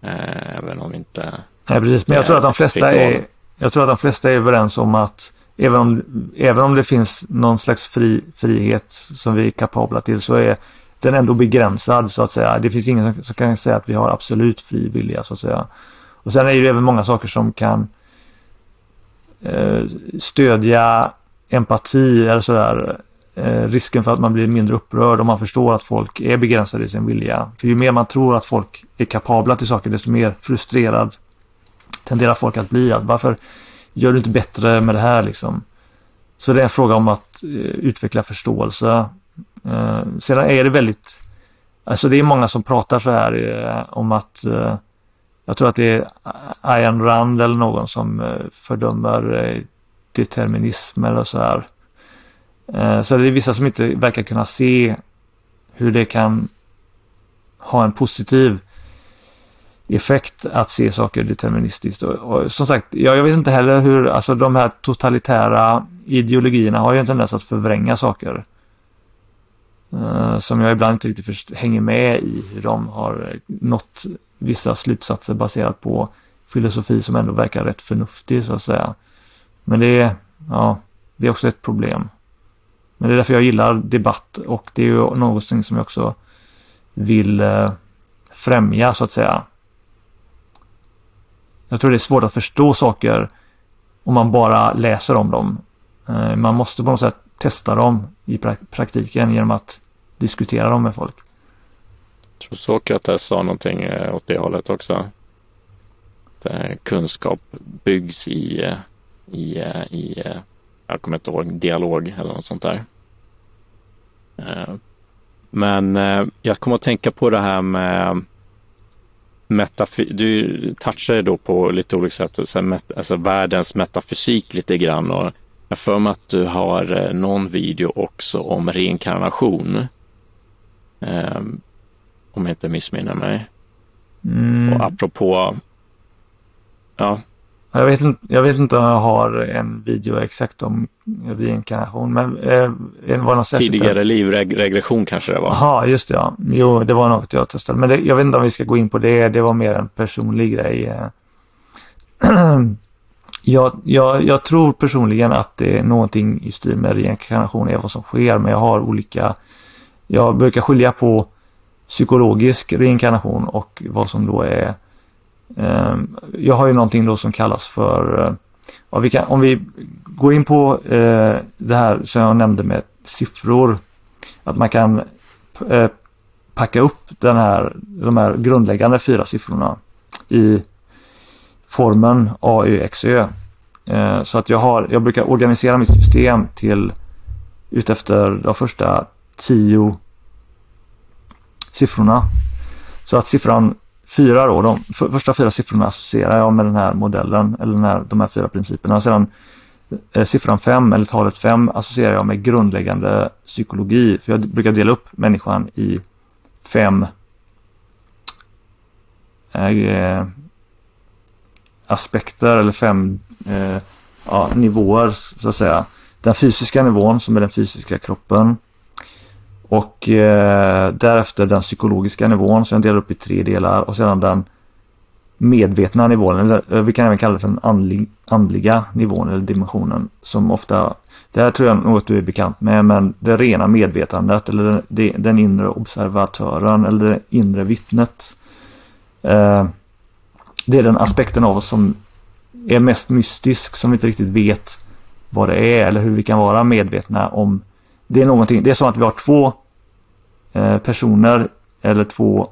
Eh, även om inte... Nej, precis, men jag tror att de flesta är, jag tror att de flesta är överens om att även om, även om det finns någon slags fri, frihet som vi är kapabla till så är den ändå begränsad så att säga. Det finns ingen som kan säga att vi har absolut fri vilja så att säga. Och sen är det ju även många saker som kan eh, stödja empati eller sådär. eh, risken för att man blir mindre upprörd om man förstår att folk är begränsade i sin vilja. För ju mer man tror att folk är kapabla till saker, desto mer frustrerad tenderar folk att bli. Att varför gör du inte bättre med det här liksom? Så det är en fråga om att eh, utveckla förståelse. Eh, sedan är det väldigt, alltså det är många som pratar så här eh, om att eh, jag tror att det är Ayn Rand eller någon som eh, fördömer eh, determinism eller så här. Eh, så det är vissa som inte verkar kunna se hur det kan ha en positiv effekt att se saker deterministiskt. Och, och som sagt, jag, jag, vet inte heller hur, alltså de här totalitära ideologierna har ju en tendens att förvränga saker. Uh, som jag ibland inte riktigt först, hänger med i hur de har eh, nått vissa slutsatser baserat på filosofi som ändå verkar rätt förnuftig så att säga. Men det är, ja, det är också ett problem. Men det är därför jag gillar debatt och det är ju någonting som jag också vill eh, främja så att säga. Jag tror det är svårt att förstå saker om man bara läser om dem. Eh, man måste på något sätt testa dem i praktiken genom att diskutera dem med folk. Jag tror Sokrates sa någonting eh, åt det hållet också. Att eh, kunskap byggs i, i, i jag kommer inte ihåg, dialog eller något sånt där. Men jag kommer att tänka på det här med metafy- du touchar då på lite olika sätt, alltså världens metafysik lite grann. Och jag för mig att du har eh, någon video också om reinkarnation. Um, om jag inte missminner mig. Mm. Och apropå, ja, jag vet, inte, jag vet inte om jag har en video exakt om reinkarnation. Men eh, var något Tidigare livregression kanske det var. Jaha, just det. Ja. Jo, det var något jag testade. Men det, jag vet inte om vi ska gå in på det. Det var mer en personlig grej. Eh. jag, jag, jag tror personligen att det är någonting i stil med reinkarnation är vad som sker. Men jag har olika... Jag brukar skilja på psykologisk reinkarnation och vad som då är Ehm, jag har ju någonting då som kallas för, eh, vi kan, om vi går in på eh, det här som jag nämnde med siffror, att man kan eh, packa upp den här, de här grundläggande fyra siffrorna i formen A, Ö, X, Ö. Eh, så att jag har, jag brukar organisera mitt system till utefter de första tio siffrorna. Så att siffran fyra då, de första fyra siffrorna associerar jag med den här modellen eller den här, de här fyra principerna. Sedan eh, siffran fem eller talet fem associerar jag med grundläggande psykologi. För jag brukar dela upp människan i fem eh, aspekter eller fem eh, ja, nivåer så att säga. Den fysiska nivån som är den fysiska kroppen. Och eh, därefter den psykologiska nivån som jag delar upp i tre delar och sedan den medvetna nivån, eller eh, vi kan även kalla det för den andlig, andliga nivån eller dimensionen som ofta, det här tror jag något du är bekant med, men det rena medvetandet eller den, den inre observatören eller det inre vittnet. Eh, det är den aspekten av oss som är mest mystisk, som vi inte riktigt vet vad det är eller hur vi kan vara medvetna om det är någonting, det är som att vi har två eh, personer eller två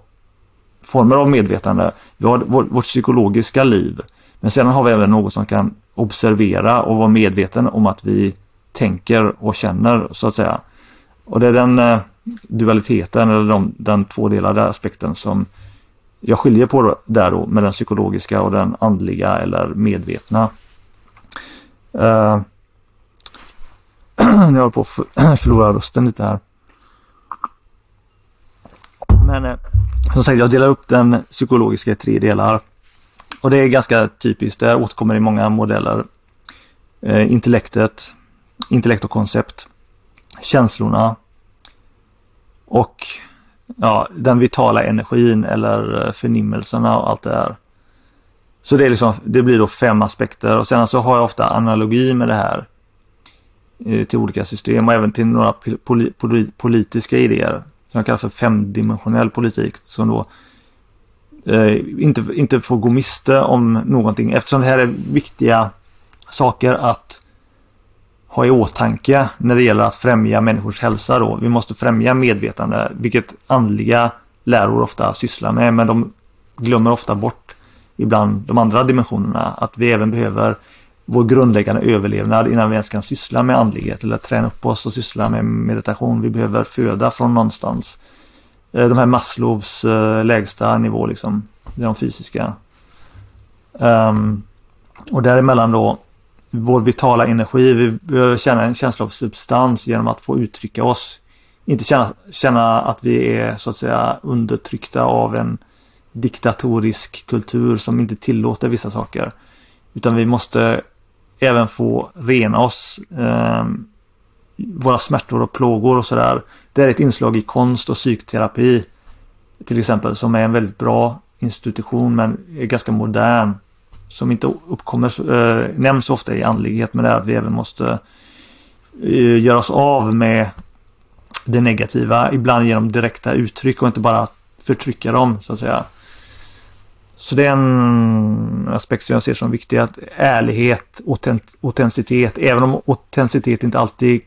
former av medvetande. Vi har vårt psykologiska liv. Men sedan har vi även något som kan observera och vara medveten om att vi tänker och känner så att säga. Och det är den eh, dualiteten eller de, den tvådelade aspekten som jag skiljer på då, där då med den psykologiska och den andliga eller medvetna. Uh, jag håller på att förlora rösten lite här. Men eh, som sagt, jag delar upp den psykologiska i tre delar. Och det är ganska typiskt, det återkommer i många modeller. Eh, intellektet, intellekt och koncept, känslorna och ja, den vitala energin eller eh, förnimmelserna och allt det här. Så det, är liksom, det blir då fem aspekter och sen så har jag ofta analogi med det här. Eh, till olika system och även till några poli poli politiska idéer som kallas för femdimensionell politik som då eh, inte, inte får gå miste om någonting eftersom det här är viktiga saker att ha i åtanke när det gäller att främja människors hälsa då. Vi måste främja medvetande, vilket andliga läror ofta sysslar med, men de glömmer ofta bort ibland de andra dimensionerna, att vi även behöver vår grundläggande överlevnad innan vi ens kan syssla med andlighet eller träna upp oss och syssla med meditation. Vi behöver föda från någonstans. Eh, de här Maslows eh, lägsta nivå liksom, de fysiska. Um, och däremellan då vår vitala energi. Vi behöver känna en känsla av substans genom att få uttrycka oss. Inte känna, känna att vi är så att säga undertryckta av en diktatorisk kultur som inte tillåter vissa saker. Utan vi måste även få rena oss. Eh, våra smärtor och plågor och sådär. Det är ett inslag i konst och psykterapi. Till exempel som är en väldigt bra institution men är ganska modern som inte uppkommer, eh, nämns ofta i andlighet, men det är att vi även måste eh, göra oss av med det negativa, ibland genom direkta uttryck och inte bara förtrycka dem, så att säga. Så det är en aspekt som jag ser som viktig, att ärlighet, autent autenticitet, även om autenticitet inte alltid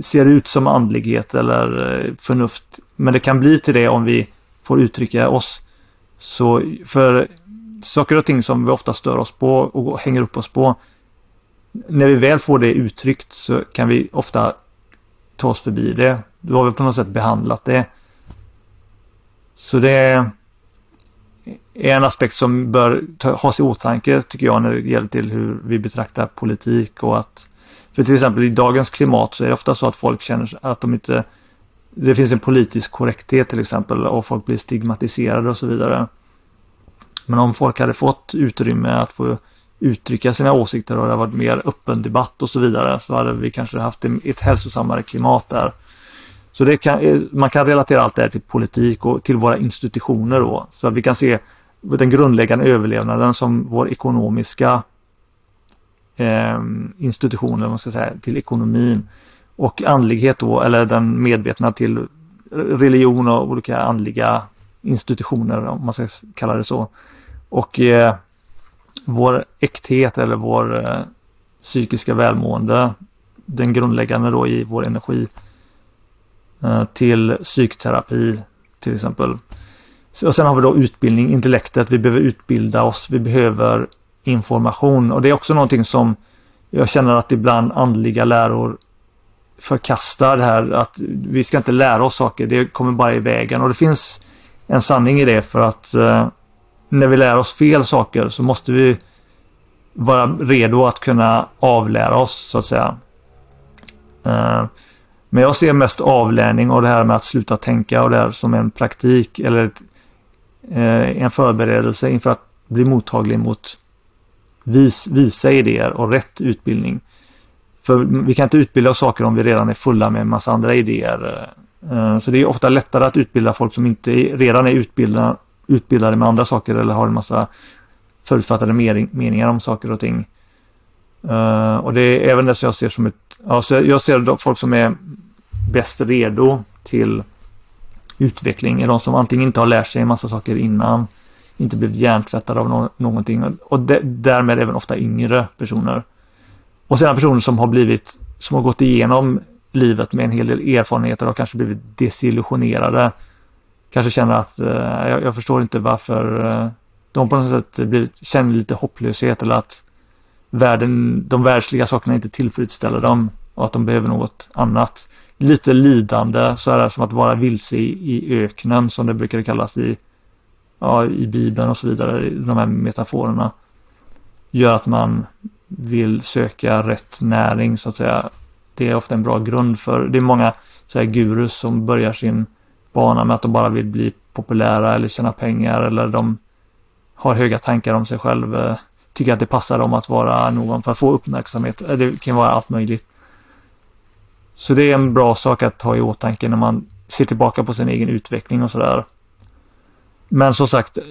ser ut som andlighet eller eh, förnuft, men det kan bli till det om vi får uttrycka oss. Så för saker och ting som vi ofta stör oss på och hänger upp oss på. När vi väl får det uttryckt så kan vi ofta ta oss förbi det. Då har vi på något sätt behandlat det. Så det är en aspekt som bör ha sig i åtanke tycker jag när det gäller till hur vi betraktar politik och att för till exempel i dagens klimat så är det ofta så att folk känner att de inte det finns en politisk korrekthet till exempel och folk blir stigmatiserade och så vidare. Men om folk hade fått utrymme att få uttrycka sina åsikter och det hade varit mer öppen debatt och så vidare så hade vi kanske haft ett hälsosammare klimat där. Så det kan, eh, man kan relatera allt det här till politik och till våra institutioner då. Så att vi kan se den grundläggande överlevnaden som vår ekonomiska eh, institution, eller man ska säga, till ekonomin. Och andlighet då, eller den medvetna till religion och olika andliga institutioner, om man ska kalla det så. Och eh, vår äkthet eller vår eh, psykiska välmående, den grundläggande då i vår energi Eh, till psykterapi till exempel. Och sen har vi då utbildning, intellektet, vi behöver utbilda oss, vi behöver information. Och det är också någonting som jag känner att ibland andliga läror förkastar det här att vi ska inte lära oss saker, det kommer bara i vägen. Och det finns en sanning i det för att eh, när vi lär oss fel saker så måste vi vara redo att kunna avlära oss så att säga. Eh, men jag ser mest avlärning och det här med att sluta tänka och det här som en praktik eller ett, eh, en förberedelse inför att bli mottaglig mot vis, visa idéer och rätt utbildning. För vi kan inte utbilda oss saker om vi redan är fulla med en massa andra idéer. Eh, så det är ofta lättare att utbilda folk som inte redan är utbildade utbildade med andra saker eller har en massa förutfattade meningar om saker och ting. Uh, och det är även det som jag ser som ett, alltså jag ser folk som är bäst redo till utveckling är de som antingen inte har lärt sig en massa saker innan, inte blivit hjärntvättade av no någonting och därmed även ofta yngre personer. Och sedan personer som har blivit, som har gått igenom livet med en hel del erfarenheter och kanske blivit desillusionerade kanske känner att eh, jag, jag, förstår inte varför eh, de på något sätt blivit, känner lite hopplöshet eller att världen, de världsliga sakerna inte tillfredsställer dem och att de behöver något annat. Lite lidande, så är det som att vara vilse i, i öknen som det brukar kallas i, ja, i Bibeln och så vidare, de här metaforerna. Gör att man vill söka rätt näring så att säga. Det är ofta en bra grund för, det är många så här, gurus som börjar sin bana med att de bara vill bli populära eller tjäna pengar eller de har höga tankar om sig själv. Eh, tycker att det passar dem att vara någon för att få uppmärksamhet. Eh, det kan vara allt möjligt. Så det är en bra sak att ha i åtanke när man ser tillbaka på sin egen utveckling och sådär. Men som sagt, eh,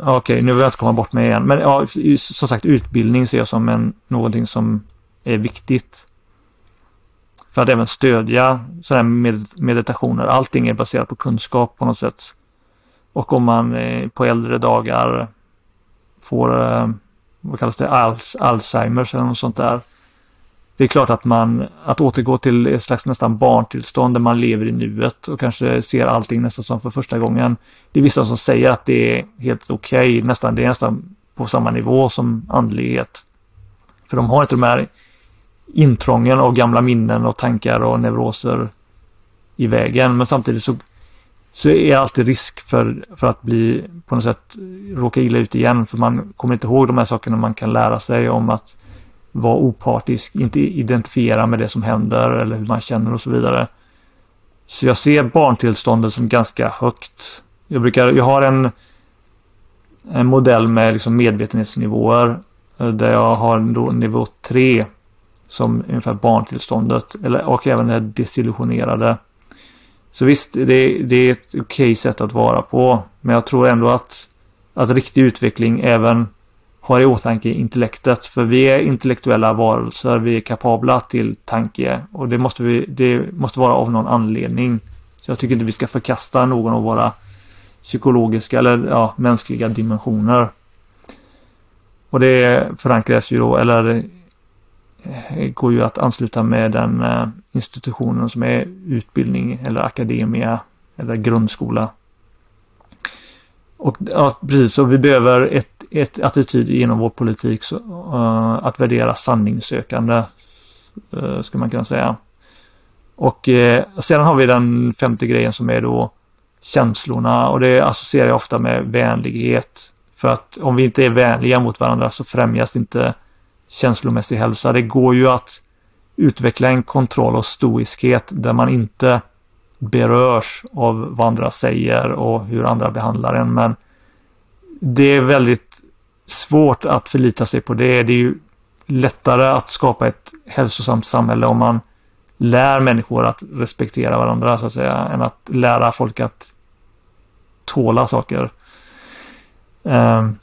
okej, okay, nu vill jag inte komma bort mig igen. Men ja, som sagt, utbildning ser jag som en, någonting som är viktigt för att även stödja sådana med meditationer. Allting är baserat på kunskap på något sätt. Och om man eh, på äldre dagar får, eh, vad kallas det, Alz, Alzheimers eller något sånt där det är klart att man, att återgå till ett slags nästan barntillstånd där man lever i nuet och kanske ser allting nästan som för första gången. Det är vissa som säger att det är helt okej, okay, nästan, det är nästan på samma nivå som andlighet. För de har inte de här intrången av gamla minnen och tankar och neuroser i vägen. Men samtidigt så, så är det alltid risk för, för att bli på något sätt råka illa ut igen. För man kommer inte ihåg de här sakerna man kan lära sig om att vara opartisk, inte identifiera med det som händer eller hur man känner och så vidare. Så jag ser barntillståndet som ganska högt. Jag brukar, jag har en, en modell med liksom medvetenhetsnivåer eh, där jag har nivå 3 som ungefär barntillståndet eller, och även det desillusionerade. Så visst, det, det är ett okej okay sätt att vara på. Men jag tror ändå att, att riktig utveckling även har i åtanke intellektet. För vi är intellektuella varelser, vi är kapabla till tanke och det måste, vi, det måste vara av någon anledning. Så jag tycker inte vi ska förkasta någon av våra psykologiska eller ja, mänskliga dimensioner. Och det förankras ju då, eller eh, går ju att ansluta med den eh, institutionen som är utbildning eller akademia eller grundskola. Och ja, precis, så vi behöver ett, ett attityd genom vår politik så, uh, att värdera sanningssökande, uh, skulle man kunna säga. Och uh, sedan har vi den femte grejen som är då känslorna och det associerar jag ofta med vänlighet. För att om vi inte är vänliga mot varandra så främjas inte känslomässig hälsa. Det går ju att utveckla en kontroll och stoiskhet där man inte berörs av vad andra säger och hur andra behandlar en. Men det är väldigt svårt att förlita sig på det. Det är ju lättare att skapa ett hälsosamt samhälle om man lär människor att respektera varandra så att säga, än att lära folk att tåla saker. Ehm,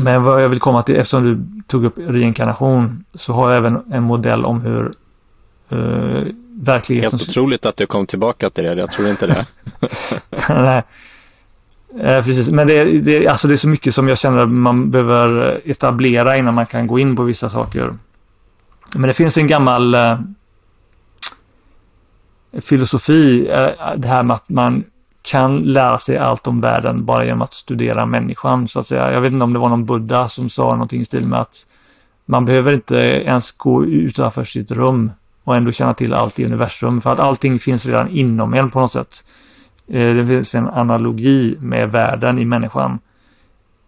men vad jag vill komma till, eftersom du tog upp reinkarnation, så har jag även en modell om hur uh, verkligheten... Helt otroligt att du kom tillbaka till det, jag tror inte det. Nej. Eh, precis, men det, det, alltså det är så mycket som jag känner att man behöver etablera innan man kan gå in på vissa saker. Men det finns en gammal eh, filosofi, eh, det här med att man kan lära sig allt om världen bara genom att studera människan, så att säga. Jag vet inte om det var någon Buddha som sa någonting i stil med att man behöver inte ens gå utanför sitt rum och ändå känna till allt i universum. För att allting finns redan inom en på något sätt. Eh, det finns en analogi med världen i människan.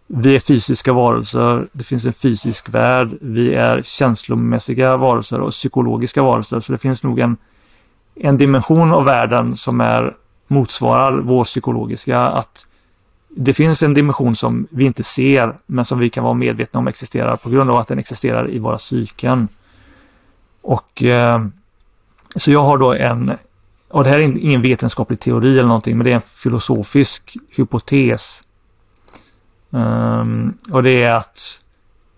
Vi är fysiska varelser, det finns en fysisk värld, vi är känslomässiga varelser och psykologiska varelser. Så det finns nog en, en dimension av världen som är motsvarar vår psykologiska. Att det finns en dimension som vi inte ser men som vi kan vara medvetna om existerar på grund av att den existerar i våra psyken. Och eh, så jag har då en, och det här är ingen vetenskaplig teori eller någonting, men det är en filosofisk hypotes. Um, och det är att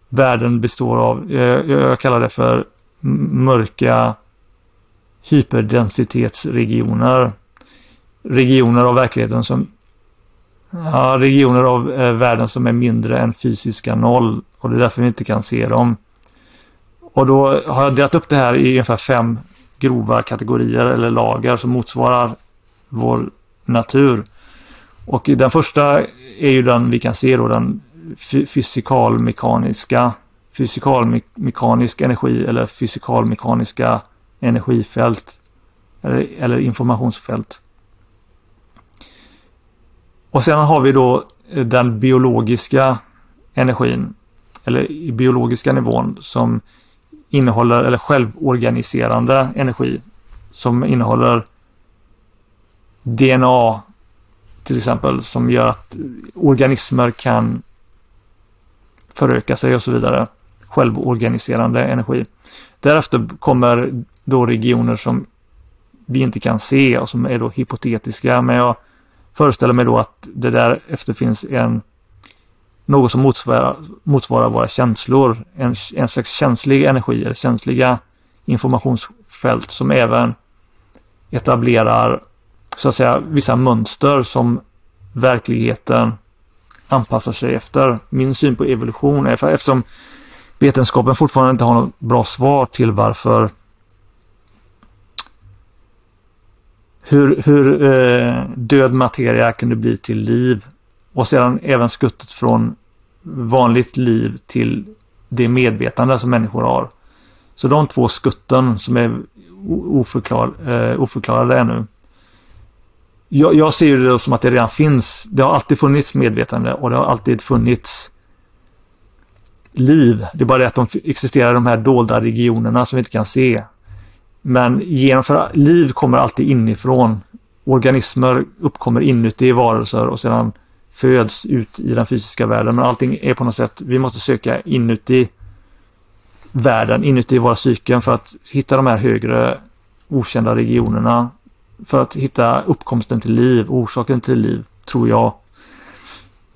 världen består av, eh, jag, jag kallar det för mörka hyperdensitetsregioner. Regioner av verkligheten som Ja, regioner av eh, världen som är mindre än fysiska noll och det är därför vi inte kan se dem. Och då har jag delat upp det här i ungefär fem grova kategorier eller lager som motsvarar vår natur. Och den första är ju den vi kan se då, den fysikalmekaniska fysikalmekanisk energi eller fysikalmekaniska energifält eller, eller informationsfält. Och sedan har vi då eh, den biologiska energin eller i biologiska nivån som innehåller, eller självorganiserande energi som innehåller DNA till exempel som gör att organismer kan föröka sig och så vidare. Självorganiserande energi. Därefter kommer då regioner som vi inte kan se och som är då hypotetiska. Men jag föreställer mig då att det därefter finns en något som motsvarar, motsvarar våra känslor, en, en slags känslig energi eller känsliga informationsfält som även etablerar så att säga vissa mönster som verkligheten anpassar sig efter. Min syn på evolution är för, eftersom vetenskapen fortfarande inte har något bra svar till varför hur, hur eh, död materia kunde bli till liv och sedan även skuttet från vanligt liv till det medvetande som människor har. Så de två skutten som är oförklar, eh, oförklarade ännu. Jag, jag ser det som att det redan finns. Det har alltid funnits medvetande och det har alltid funnits liv. Det är bara det att de existerar i de här dolda regionerna som vi inte kan se. Men genom för liv kommer alltid inifrån. Organismer uppkommer inuti varelser och sedan föds ut i den fysiska världen. Men allting är på något sätt, vi måste söka inuti världen, inuti våra psyken för att hitta de här högre okända regionerna. För att hitta uppkomsten till liv, orsaken till liv, tror jag.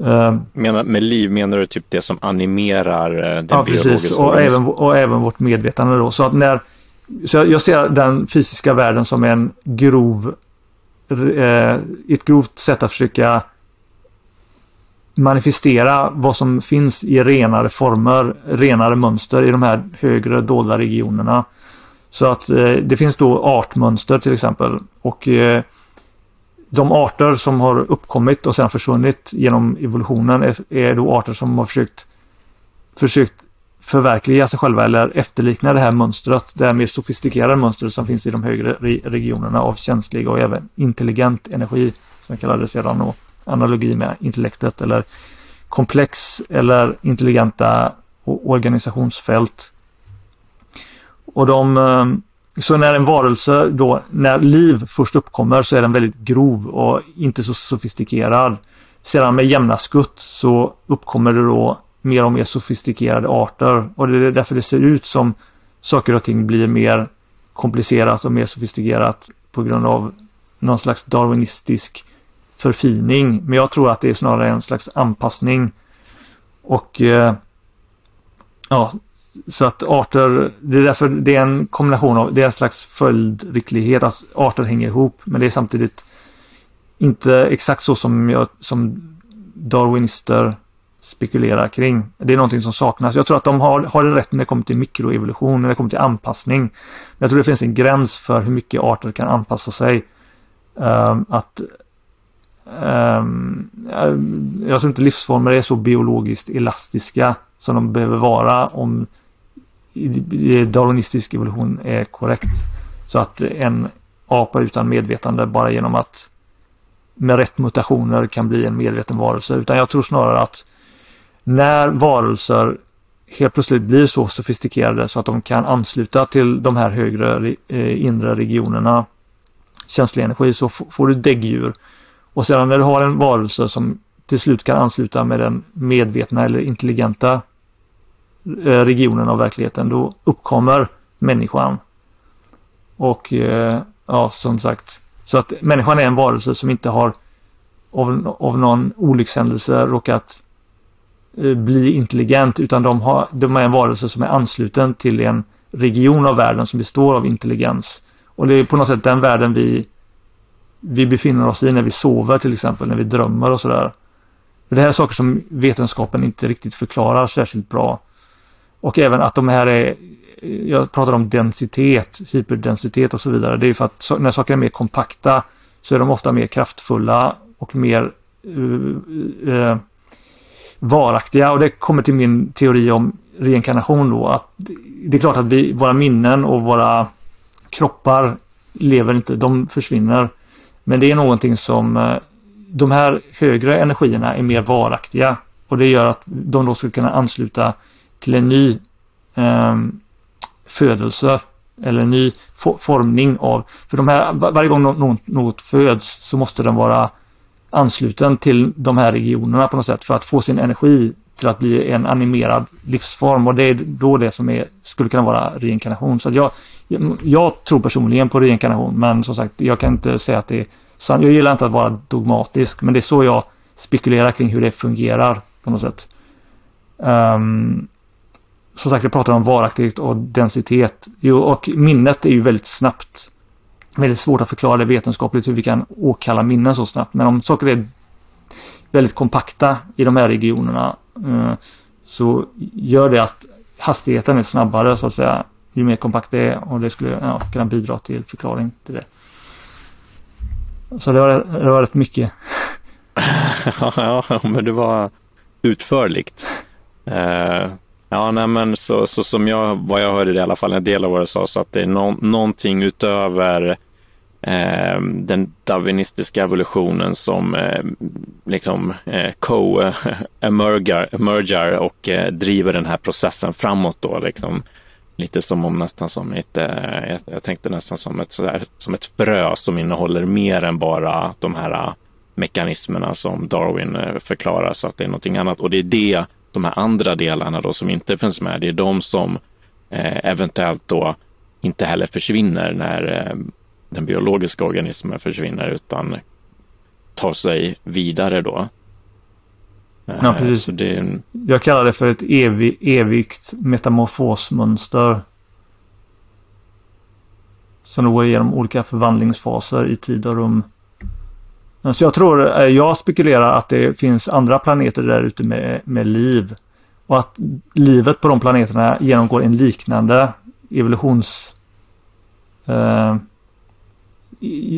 Uh, menar, med liv menar du typ det som animerar uh, den ja, precis. Och även, och även vårt medvetande då. Så att när så jag ser den fysiska världen som en grov, eh, ett grovt sätt att försöka manifestera vad som finns i renare former, renare mönster i de här högre dolda regionerna. Så att eh, det finns då artmönster till exempel och eh, de arter som har uppkommit och sedan försvunnit genom evolutionen är, är då arter som har försökt försökt förverkliga sig själva eller efterlikna det här mönstret, det här mer sofistikerade mönstret som finns i de högre regionerna av känslig och även intelligent energi, som jag det sedan, och analogi med intellektet eller komplex eller intelligenta organisationsfält. Och de, eh, så när en varelse då, när liv först uppkommer så är den väldigt grov och inte så sofistikerad. Sedan med jämna skutt så uppkommer det då mer och mer sofistikerade arter och det är därför det ser ut som saker och ting blir mer komplicerat och mer sofistikerat på grund av någon slags darwinistisk förfining. Men jag tror att det är snarare en slags anpassning. Och eh, ja, så att arter, det är därför det är en kombination av, det är en slags följdriktighet, att arter hänger ihop. Men det är samtidigt inte exakt så som, jag, som darwinister spekulerar kring. Det är någonting som saknas. Jag tror att de har, har det rätt när det kommer till mikroevolution, när det kommer till anpassning. Men jag tror det finns en gräns för hur mycket arter kan anpassa sig. Um, att um, Jag tror inte livsformer är så biologiskt elastiska som de behöver vara om darwinistisk evolution är korrekt. Så att en apa utan medvetande bara genom att med rätt mutationer kan bli en medveten varelse. Utan jag tror snarare att när varelser helt plötsligt blir så sofistikerade så att de kan ansluta till de här högre eh, inre regionerna känslig energi så får du däggdjur. Och sedan när du har en varelse som till slut kan ansluta med den medvetna eller intelligenta eh, regionen av verkligheten då uppkommer människan. Och eh, ja, som sagt, så att människan är en varelse som inte har av, av någon olyckshändelse råkat eh, bli intelligent utan de, har, de är en varelse som är ansluten till en region av världen som består av intelligens. Och det är på något sätt den världen vi, vi befinner oss i när vi sover till exempel, när vi drömmer och sådär. Det här är saker som vetenskapen inte riktigt förklarar särskilt bra. Och även att de här är, jag pratar om densitet, hyperdensitet och så vidare. Det är för att när saker är mer kompakta så är de ofta mer kraftfulla och mer uh, uh, varaktiga och det kommer till min teori om reinkarnation då att det är klart att vi, våra minnen och våra kroppar lever inte, de försvinner. Men det är någonting som eh, de här högre energierna är mer varaktiga och det gör att de då skulle kunna ansluta till en ny eh, födelse eller en ny formning av, för de här, varje gång något, något föds så måste den vara ansluten till de här regionerna på något sätt för att få sin energi till att bli en animerad livsform och det är då det som är, skulle kunna vara reinkarnation. Så jag, jag tror personligen på reinkarnation men som sagt jag kan inte säga att det är sant. Jag gillar inte att vara dogmatisk men det är så jag spekulerar kring hur det fungerar på något sätt. Um, som sagt, jag pratar om varaktighet och densitet. Jo, och minnet är ju väldigt snabbt väldigt svårt att förklara det vetenskapligt hur vi kan åkalla minnen så snabbt. Men om saker är väldigt kompakta i de här regionerna eh, så gör det att hastigheten är snabbare så att säga ju mer kompakt det är och det skulle ja, kunna bidra till förklaring till det. Så det var, det var rätt mycket. ja, men det var utförligt. Uh, ja, nej, men så, så som jag, vad jag hörde i alla fall, en del av vad du sa, så att det är no, någonting utöver eh, den darwinistiska evolutionen som eh, liksom eh, co-emergar och eh, driver den här processen framåt då. Liksom. Lite som om nästan som ett, eh, jag, tänkte nästan som ett, sådär, som ett frö som innehåller mer än bara de här eh, mekanismerna som Darwin eh, förklarar så att det är någonting annat. Och det är det, de här andra delarna då som inte finns med, det är de som eh, eventuellt då inte heller försvinner när eh, den biologiska organismen försvinner utan tar sig vidare då. Ja, precis. Så det en... Jag kallar det för ett evig, evigt metamorfosmönster. Som då går igenom olika förvandlingsfaser i tid och rum. Så jag tror, eh, jag spekulerar att det finns andra planeter där ute med, med liv. Och att livet på de planeterna genomgår en liknande evolutions... Eh,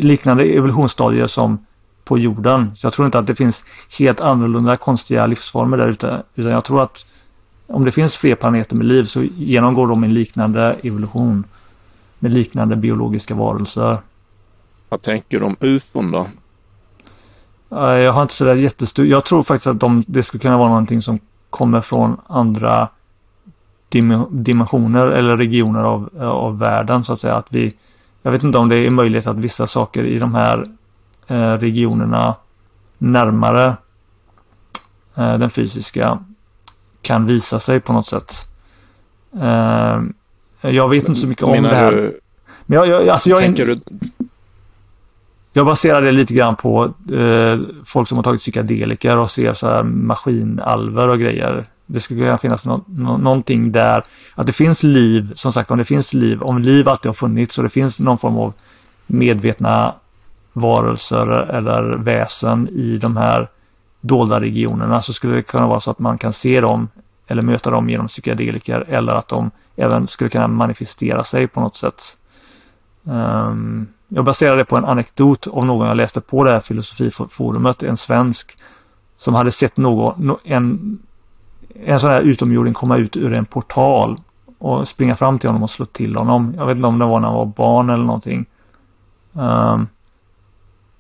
liknande evolutionsstadier som på jorden. Så jag tror inte att det finns helt annorlunda konstiga livsformer där ute. Utan jag tror att om det finns fler planeter med liv så genomgår de en liknande evolution. Med liknande biologiska varelser. Vad tänker du om ufon då? Jag har inte sådär jättestor... Jag tror faktiskt att de, det skulle kunna vara någonting som kommer från andra dimensioner eller regioner av, av världen så att säga. Att vi, jag vet inte om det är möjligt att vissa saker i de här regionerna närmare eh, den fysiska kan visa sig på något sätt. Eh, jag vet inte så mycket om det här. Du, Men jag, jag, alltså jag, tänker du... jag baserar det lite grann på eh, folk som har tagit psykedelika och ser så här maskinalver och grejer. Det skulle kunna finnas no, no, någonting där. Att det finns liv, som sagt om det finns liv, om liv alltid har funnits och det finns någon form av medvetna varelser eller väsen i de här dolda regionerna så skulle det kunna vara så att man kan se dem eller möta dem genom psykedeliker eller att de även skulle kunna manifestera sig på något sätt. Um, jag baserar det på en anekdot av någon jag läste på det här filosofiforumet, en svensk som hade sett någon, en, en sån här utomjording komma ut ur en portal och springa fram till honom och slå till honom. Jag vet inte om det var när han var barn eller någonting. Um,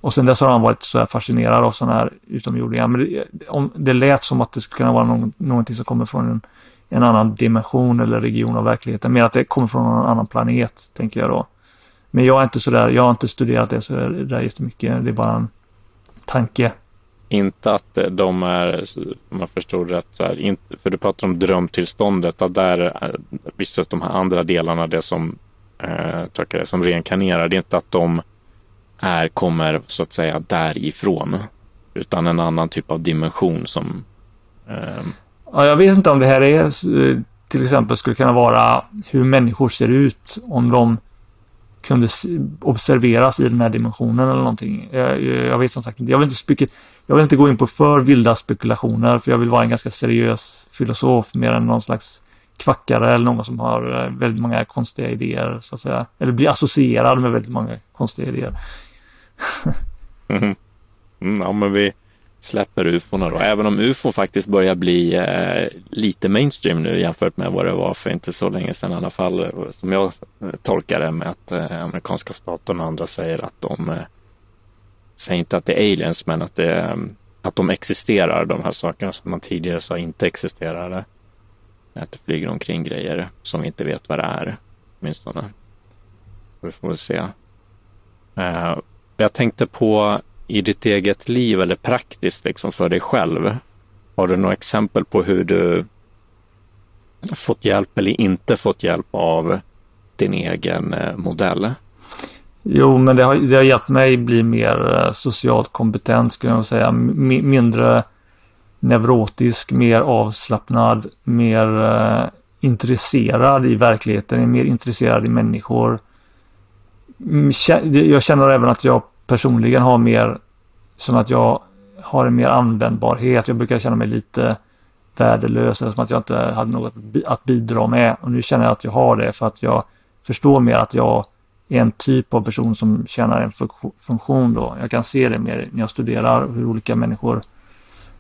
och sen dess har han varit så här fascinerad av sådana här utomjordingar. Men det, om, det lät som att det skulle kunna vara någon, någonting som kommer från en, en annan dimension eller region av verkligheten. Mer att det kommer från någon annan planet, tänker jag då. Men jag är inte så där, jag har inte studerat det så där jättemycket. Det är bara en tanke. Inte att eh, de är, om jag förstår rätt, så här, inte, för du pratar om drömtillståndet, att där är vissa av de här andra delarna, det som, eh, det, som reinkarnerar, det är inte att de är, kommer så att säga därifrån. Utan en annan typ av dimension som... Eh... Ja, jag vet inte om det här är eh, till exempel skulle kunna vara hur människor ser ut om de kunde observeras i den här dimensionen eller någonting. Jag, eh, jag vet som sagt inte. Jag vill inte, jag vill inte gå in på för vilda spekulationer för jag vill vara en ganska seriös filosof mer än någon slags kvackare eller någon som har eh, väldigt många konstiga idéer så att säga. Eller blir associerad med väldigt många konstiga idéer mm. Mm, ja, men vi släpper ufona då. Även om ufo faktiskt börjar bli eh, lite mainstream nu jämfört med vad det var för inte så länge sedan i alla fall. Som jag eh, tolkar det med att eh, amerikanska staten och andra säger att de eh, säger inte att det är aliens, men att, det, eh, att de existerar, de här sakerna som man tidigare sa inte existerade. Att det flyger omkring grejer som vi inte vet vad det är, åtminstone. Vi får väl se. Eh, jag tänkte på i ditt eget liv eller praktiskt liksom för dig själv. Har du några exempel på hur du fått hjälp eller inte fått hjälp av din egen eh, modell? Jo, men det har, det har hjälpt mig bli mer eh, socialt kompetent skulle jag säga. M mindre neurotisk, mer avslappnad, mer eh, intresserad i verkligheten, mer intresserad i människor. Mm, jag känner även att jag personligen har mer som att jag har en mer användbarhet. Jag brukar känna mig lite värdelös eller som att jag inte hade något att bidra med. Och nu känner jag att jag har det för att jag förstår mer att jag är en typ av person som tjänar en funktion då. Jag kan se det mer när jag studerar hur olika människor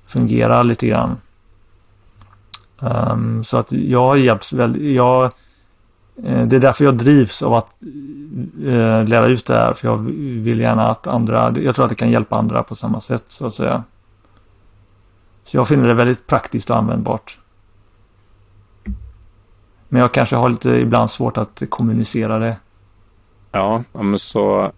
fungerar lite grann. Um, så att jag hjälps väldigt, jag, Eh, det är därför jag drivs av att eh, lära ut det här. För jag vill gärna att andra, jag tror att det kan hjälpa andra på samma sätt så att säga. Så jag finner det väldigt praktiskt och användbart. Men jag kanske har lite ibland svårt att kommunicera det. Ja, men så,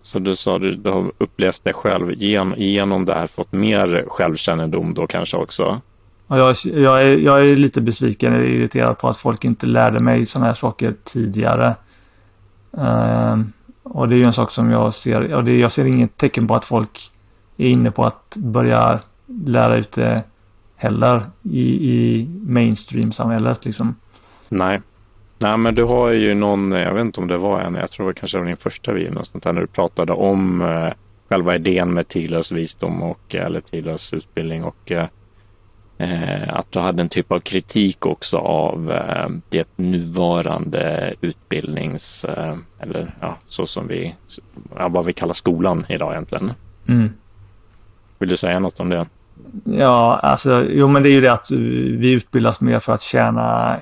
så du sa du, du har upplevt det själv genom, genom det här fått mer självkännedom då kanske också? Jag, jag, är, jag är lite besviken eller irriterad på att folk inte lärde mig sådana här saker tidigare. Uh, och det är ju en sak som jag ser, och det, jag ser inget tecken på att folk är inne på att börja lära ut det heller i, i mainstream-samhället liksom. Nej. Nej, men du har ju någon, jag vet inte om det var en, jag tror det kanske var din första video, sånt där när du pratade om eh, själva idén med tidlös visdom och, eh, eller Tilas utbildning och eh, att du hade en typ av kritik också av eh, det nuvarande utbildnings, eh, eller ja, så som vi, ja, vad vi kallar skolan idag egentligen. Mm. Vill du säga något om det? Ja, alltså, jo men det är ju det att vi utbildas mer för att tjäna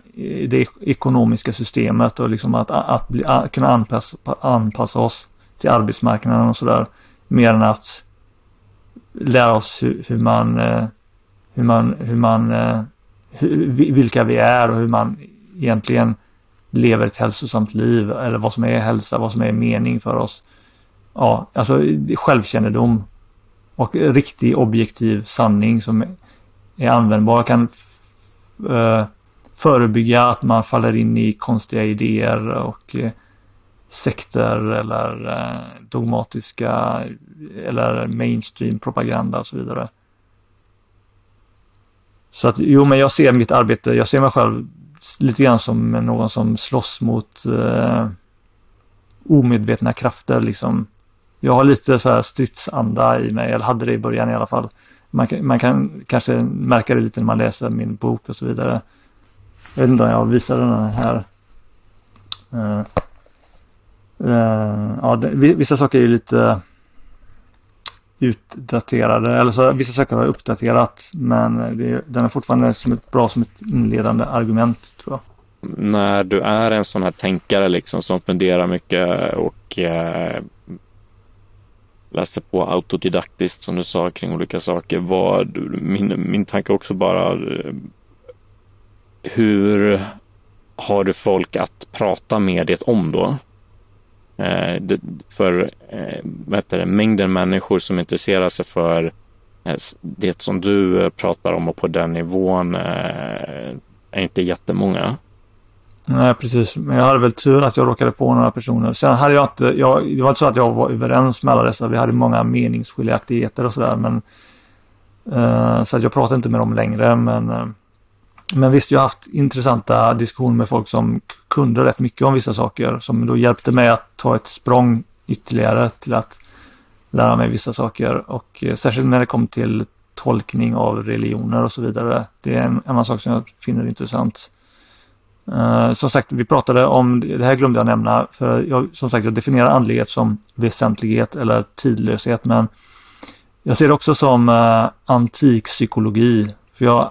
det ekonomiska systemet och liksom att, att, bli, att kunna anpassa, anpassa oss till arbetsmarknaden och sådär. Mer än att lära oss hur, hur man, eh, hur man, hur man, eh, hur, vilka vi är och hur man egentligen lever ett hälsosamt liv eller vad som är hälsa, vad som är mening för oss. Ja, alltså självkännedom och riktig objektiv sanning som är användbar kan eh, förebygga att man faller in i konstiga idéer och eh, sekter eller dogmatiska eller mainstream propaganda och så vidare. Så att jo, men jag ser mitt arbete, jag ser mig själv lite grann som någon som slåss mot eh, omedvetna krafter liksom jag har lite så här stridsanda i mig, eller hade det i början i alla fall. Man, man kan kanske märka det lite när man läser min bok och så vidare. Jag vet inte om jag visar den här. Uh, uh, ja, det, vissa saker är ju lite utdaterade, eller så vissa saker har uppdaterat, men det, den är fortfarande som ett, bra som ett inledande argument tror jag. När du är en sån här tänkare liksom som funderar mycket och eh, läser på autodidaktiskt som du sa kring olika saker. Vad, min, min tanke också bara eh, hur har du folk att prata med det om då? Eh, för eh, vad heter det, mängden människor som intresserar sig för eh, det som du eh, pratar om och på den nivån är inte jättemånga. Nej, precis. Men jag hade väl tur att jag råkade på några personer. Sen hade jag inte, jag, det var inte så att jag var överens med alla dessa. Vi hade många meningsskiljaktigheter och sådär. Men, uh, så att jag pratade inte med dem längre. Men, uh, men visst, jag har haft intressanta diskussioner med folk som kunde rätt mycket om vissa saker. Som då hjälpte mig att ta ett språng ytterligare till att lära mig vissa saker. Och eh, särskilt när det kom till tolkning av religioner och så vidare. Det är en annan sak som jag finner intressant. Uh, som sagt, vi pratade om, det här glömde jag nämna, för jag, som sagt, jag definierar andlighet som väsentlighet eller tidlöshet, men jag ser det också som eh, uh, antik psykologi. För jag,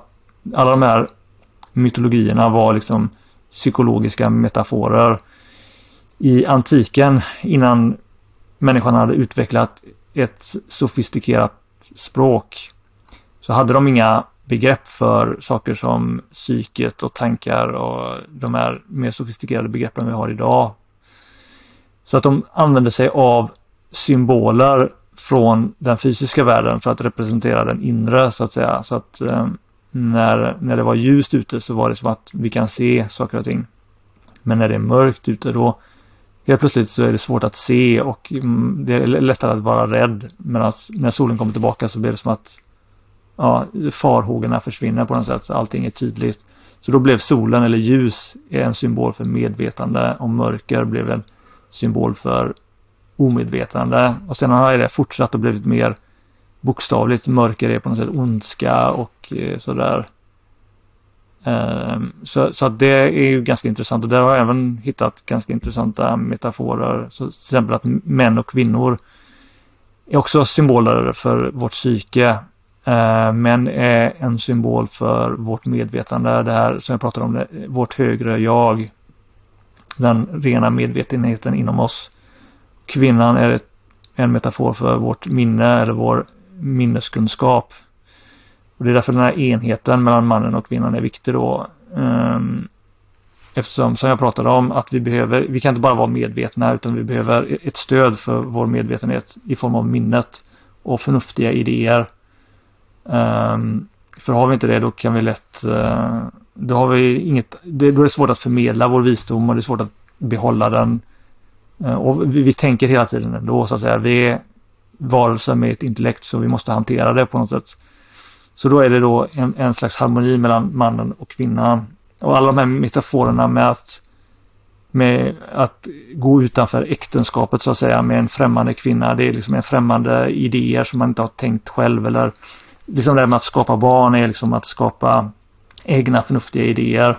alla de här mytologierna var liksom psykologiska metaforer. I antiken, innan människan hade utvecklat ett sofistikerat språk, så hade de inga begrepp för saker som psyket och tankar och de här mer sofistikerade begreppen vi har idag. Så att de använde sig av symboler från den fysiska världen för att representera den inre så att säga. Så att eh, när, när det var ljust ute så var det som att vi kan se saker och ting. Men när det är mörkt ute då helt plötsligt så är det svårt att se och mm, det är lättare att vara rädd. Men när solen kommer tillbaka så blir det som att ja, farhågorna försvinner på något sätt. Så allting är tydligt. Så då blev solen eller ljus en symbol för medvetande och mörker blev en symbol för omedvetande. Och sen har det fortsatt och blivit mer bokstavligt. Mörker är på något sätt ondska och eh, sådär. Ehm, så, så det är ju ganska intressant och där har jag även hittat ganska intressanta metaforer. Så till exempel att män och kvinnor är också symboler för vårt psyke. Ehm, män är en symbol för vårt medvetande, det här som jag pratade om, vårt högre jag. Den rena medvetenheten inom oss. Kvinnan är ett, en metafor för vårt minne eller vår minneskunskap. Och det är därför den här enheten mellan mannen och kvinnan är viktig då. Ehm, eftersom, som jag pratade om, att vi behöver, vi kan inte bara vara medvetna utan vi behöver e-, ett stöd för vår medvetenhet i form av minnet och förnuftiga idéer. Ehm, för har vi inte det då kan vi lätt, eh, då har vi inget, då är det svårt att förmedla vår visdom och det är svårt att behålla den. Eh, och vi, vi, tänker hela tiden ändå så att säga. Vi är varelser med ett intellekt så vi måste hantera det på något sätt. Så då är det då en, en slags harmoni mellan mannen och kvinnan. Och alla de här metaforerna med att, med att gå utanför äktenskapet så att säga med en främmande kvinna. Det är liksom en främmande idéer som man inte har tänkt själv eller liksom det här med att skapa barn är liksom att skapa egna förnuftiga idéer.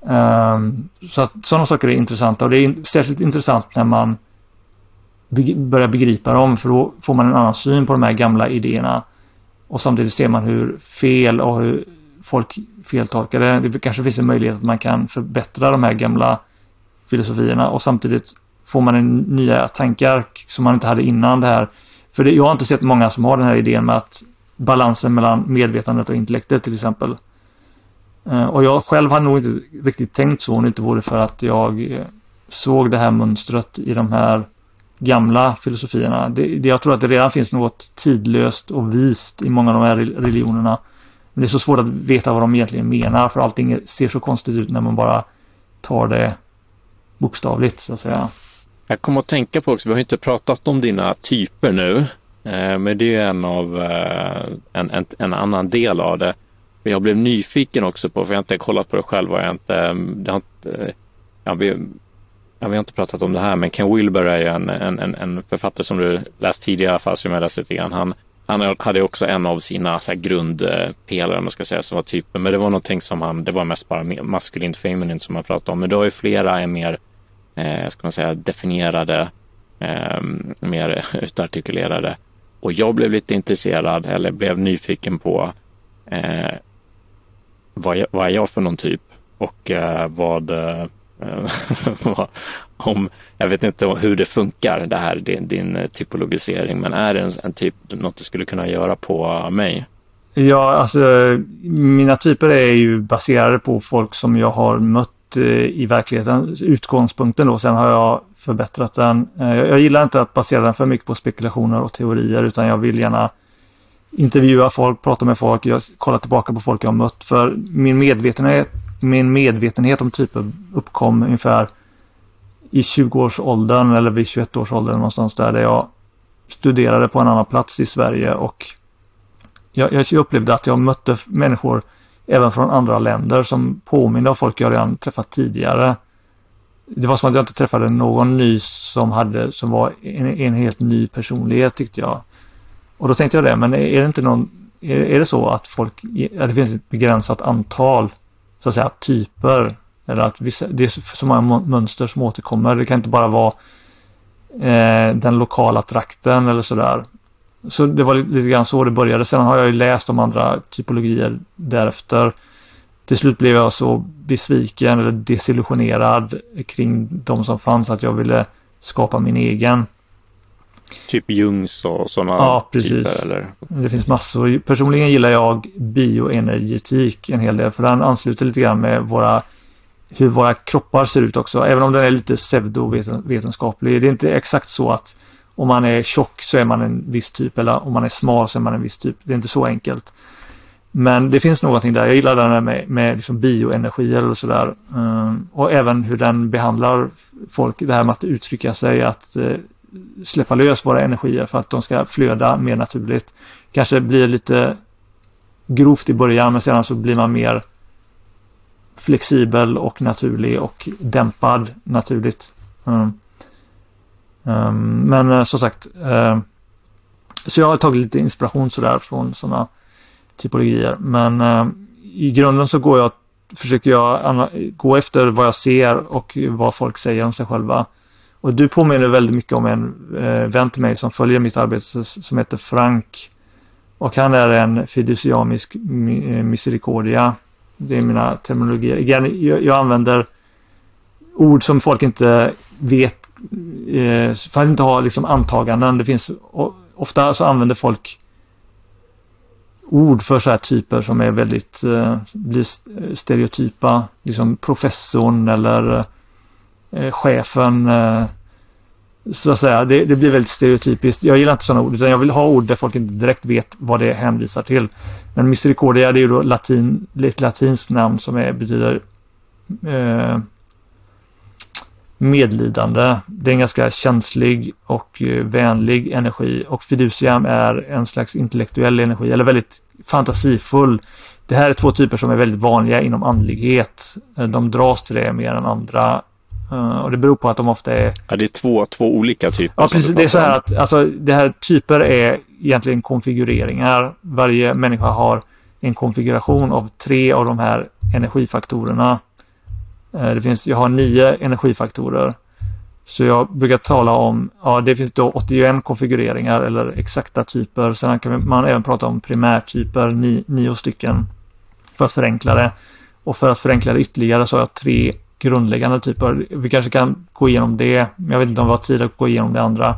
Um, så att sådana saker är intressanta och det är särskilt intressant när man börja begripa dem för då får man en annan syn på de här gamla idéerna. Och samtidigt ser man hur fel och hur folk feltolkar det. Det kanske finns en möjlighet att man kan förbättra de här gamla filosofierna och samtidigt får man en nya tankar som man inte hade innan det här. För det, jag har inte sett många som har den här idén med att balansen mellan medvetandet och intellektet till exempel. Eh, och jag själv hade nog inte riktigt tänkt så om det inte vore för att jag eh, såg det här mönstret i de här gamla filosofierna. Det, det, jag tror att det redan finns något tidlöst och vist i många av de här religionerna. Men det är så svårt att veta vad de egentligen menar för allting ser så konstigt ut när man bara tar det bokstavligt så att säga. Jag kommer att tänka på också, vi har inte pratat om dina typer nu, eh, men det är en av eh, en, en, en, annan del av det. Men Jag blev nyfiken också på, för jag har inte kollat på det själv och jag inte, mm, det har inte, eh, ja, vi, ja, vi har inte pratat om det här, men Ken Wilber är ju en, en, en författare som du läst tidigare i alla fall, som jag läst lite grann. Han, han hade också en av sina så här, grundpelare, man ska säga, som var typen, men det var någonting som han, det var mest bara maskulint feminint som han pratade om, men då har ju flera är mer, eh, ska man säga, definierade, eh, mer utartikulerade. Och jag blev lite intresserad, eller blev nyfiken på eh, vad, jag, vad är jag för någon typ och eh, vad Eh, Eh, om, jag vet inte hur det funkar, det här, din, din eh, typologisering, men är det en, en typ, något du skulle kunna göra på mig? Ja, alltså mina typer är ju baserade på folk som jag har mött eh, i verkligheten. Utgångspunkten då, sen har jag förbättrat den. Jag gillar inte att basera den för mycket på spekulationer och teorier utan jag vill gärna intervjua folk, prata med folk, jag kollar tillbaka på folk jag har mött. För min medvetenhet min medvetenhet om typer uppkom ungefär i 20-årsåldern eller vid 21-årsåldern någonstans där, där jag studerade på en annan plats i Sverige och jag, jag upplevde att jag mötte människor även från andra länder som påminner om folk jag redan träffat tidigare. Det var som att jag inte träffade någon ny som hade, som var en, en helt ny personlighet tyckte jag. Och då tänkte jag det, men är det inte någon, är, är det så att folk, ja, det finns ett begränsat antal så att säga typer. Eller att vissa, det är så många mönster som återkommer. Det kan inte bara vara eh, den lokala trakten eller sådär. Så det var lite, lite grann så det började. Sen har jag ju läst om andra typologier därefter. Till slut blev jag så besviken eller desillusionerad kring de som fanns att jag ville skapa min egen. Typ Jungs och sådana ja, precis. typer? Eller? Det finns massor. Personligen gillar jag bioenergetik en hel del för den ansluter lite grann med våra hur våra kroppar ser ut också. Även om den är lite pseudovetenskaplig. Det är inte exakt så att om man är tjock så är man en viss typ eller om man är smal så är man en viss typ. Det är inte så enkelt. Men det finns någonting där. Jag gillar den där med, med liksom bioenergier och sådär. Um, och även hur den behandlar folk. Det här med att uttrycka sig, att uh, släppa lös våra energier för att de ska flöda mer naturligt. Kanske blir lite grovt i början men sedan så blir man mer flexibel och naturlig och dämpad naturligt. Mm. Um, men uh, som sagt, uh, så jag har tagit lite inspiration sådär från sådana typologier. Men uh, i grunden så går jag försöker jag gå efter vad jag ser och vad folk säger om sig själva. Och du påminner väldigt mycket om en eh, vän till mig som följer mitt arbete som heter Frank. Och han är en fiduciamisk eh, misericordia. Det är mina terminologier. Igen, jag, jag använder ord som folk inte vet, eh, för att inte ha liksom antaganden. Det finns, ofta så använder folk ord för så här typer som är väldigt, eh, blir stereotypa. Liksom professorn eller eh, chefen. Eh, så att säga, det, det, blir väldigt stereotypiskt. Jag gillar inte sådana ord, utan jag vill ha ord där folk inte direkt vet vad det hänvisar till. Men misericordia, det är ju då latin, ett latinskt namn som är, betyder eh, medlidande. Det är en ganska känslig och eh, vänlig energi och fiduciam är en slags intellektuell energi eller väldigt fantasifull. Det här är två typer som är väldigt vanliga inom andlighet. De dras till det mer än andra och det beror på att de ofta är... Ja, det är två, två olika typer. Ja, precis. Det är så här att alltså, det här typer är egentligen konfigureringar. Varje människa har en konfiguration av tre av de här energifaktorerna. Eh, det finns, jag har nio energifaktorer. Så jag brukar tala om, ja det finns då 81 konfigureringar eller exakta typer. Sen kan man även prata om primärtyper, ni, nio stycken. För att förenkla det. Och för att förenkla det ytterligare så har jag tre grundläggande typer. Vi kanske kan gå igenom det. Jag vet inte om vi har tid att gå igenom det andra.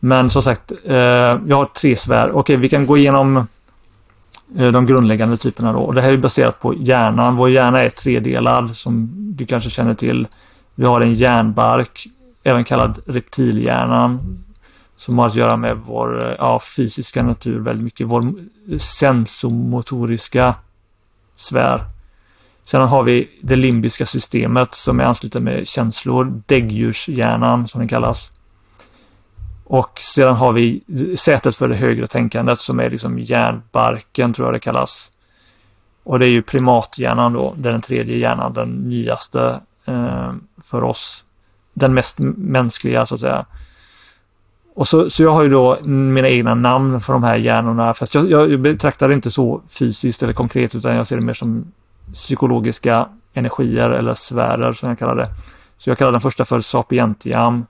Men som sagt, eh, jag har tre svär. Okej, vi kan gå igenom Eh, de grundläggande typerna då. Och det här är baserat på hjärnan. Vår hjärna är tredelad som du kanske känner till. Vi har en hjärnbark, även kallad reptilhjärnan, som har att göra med vår eh, ja, fysiska natur väldigt mycket. Vår eh, sensomotoriska sfär. Sedan har vi det limbiska systemet som är anslutet med känslor, däggdjurshjärnan som den kallas. Och sedan har vi sätet för det högre tänkandet som är liksom hjärnbarken tror jag det kallas. Och det är ju primathjärnan då, det är den tredje hjärnan, den nyaste eh, för oss. Den mest mänskliga så att säga. Och så, så jag har ju då mina egna namn för de här hjärnorna. Fast jag, jag betraktar det inte så fysiskt eller konkret utan jag ser det mer som psykologiska energier eller sfärer som jag kallar det. Så jag kallar den första för sapientiam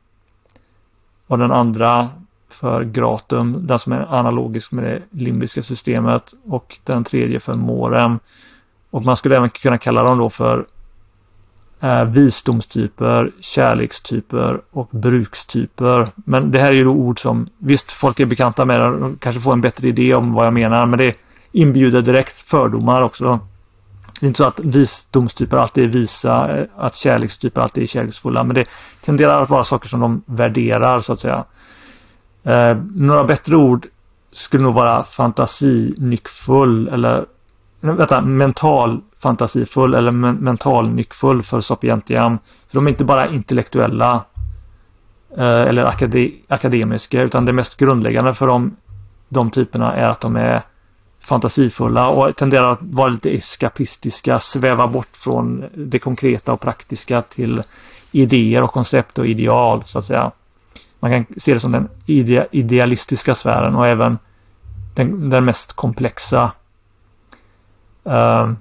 och den andra för gratum, den som är analogisk med det limbiska systemet och den tredje för morem. Och man skulle även kunna kalla dem då för eh, visdomstyper, kärlekstyper och brukstyper. Men det här är ju då ord som, visst folk är bekanta med det, och kanske får en bättre idé om vad jag menar, men det inbjuder direkt fördomar också. Det är inte så att visdomstyper alltid är visa, eh, att kärlekstyper alltid är kärleksfulla, men det tenderar att vara saker som de värderar så att säga. Eh, några bättre ord skulle nog vara fantasinyckfull eller vänta, mental fantasifull eller men, mental nyckfull för sapientiam. För de är inte bara intellektuella eh, eller akade, akademiska utan det mest grundläggande för dem, de typerna är att de är fantasifulla och tenderar att vara lite eskapistiska, sväva bort från det konkreta och praktiska till idéer och koncept och ideal så att säga. Man kan se det som den ide idealistiska sfären och även den, den mest komplexa. Uh,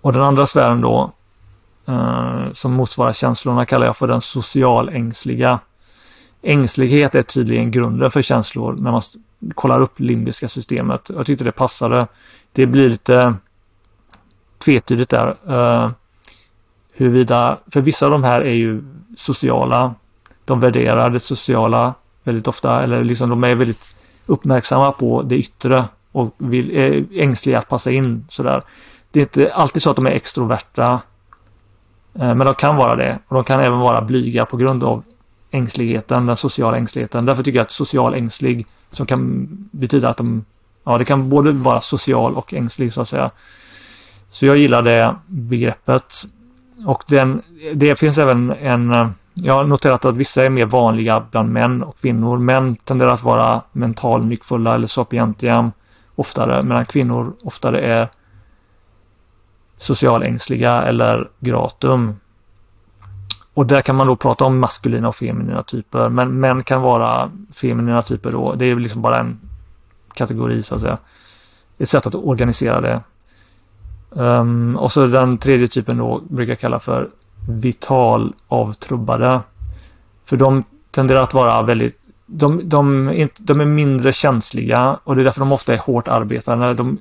och den andra sfären då, uh, som motsvarar känslorna, kallar jag för den socialängsliga. Ängslighet är tydligen grunden för känslor när man kollar upp limbiska systemet. Jag tyckte det passade. Det blir lite tvetydigt där. Uh, huruvida, för vissa av de här är ju sociala. De värderar det sociala väldigt ofta, eller liksom de är väldigt uppmärksamma på det yttre och vill, är ängsliga att passa in sådär. Det är inte alltid så att de är extroverta, eh, men de kan vara det. Och de kan även vara blyga på grund av ängsligheten, den sociala ängsligheten. Därför tycker jag att social ängslig, som kan betyda att de, ja det kan både vara social och ängslig så att säga. Så jag gillar det begreppet. Och den, det finns även en, jag har noterat att vissa är mer vanliga bland män och kvinnor. Män tenderar att vara mental nyckfulla eller sapientiam oftare, medan kvinnor oftare är socialängsliga eller gratum. Och där kan man då prata om maskulina och feminina typer, men män kan vara feminina typer då. Det är liksom bara en kategori så att säga. Ett sätt att organisera det. Um, och så den tredje typen då brukar jag kalla för vital avtrubbade. För de tenderar att vara väldigt de, de, de är mindre känsliga och det är därför de ofta är hårt arbetande. De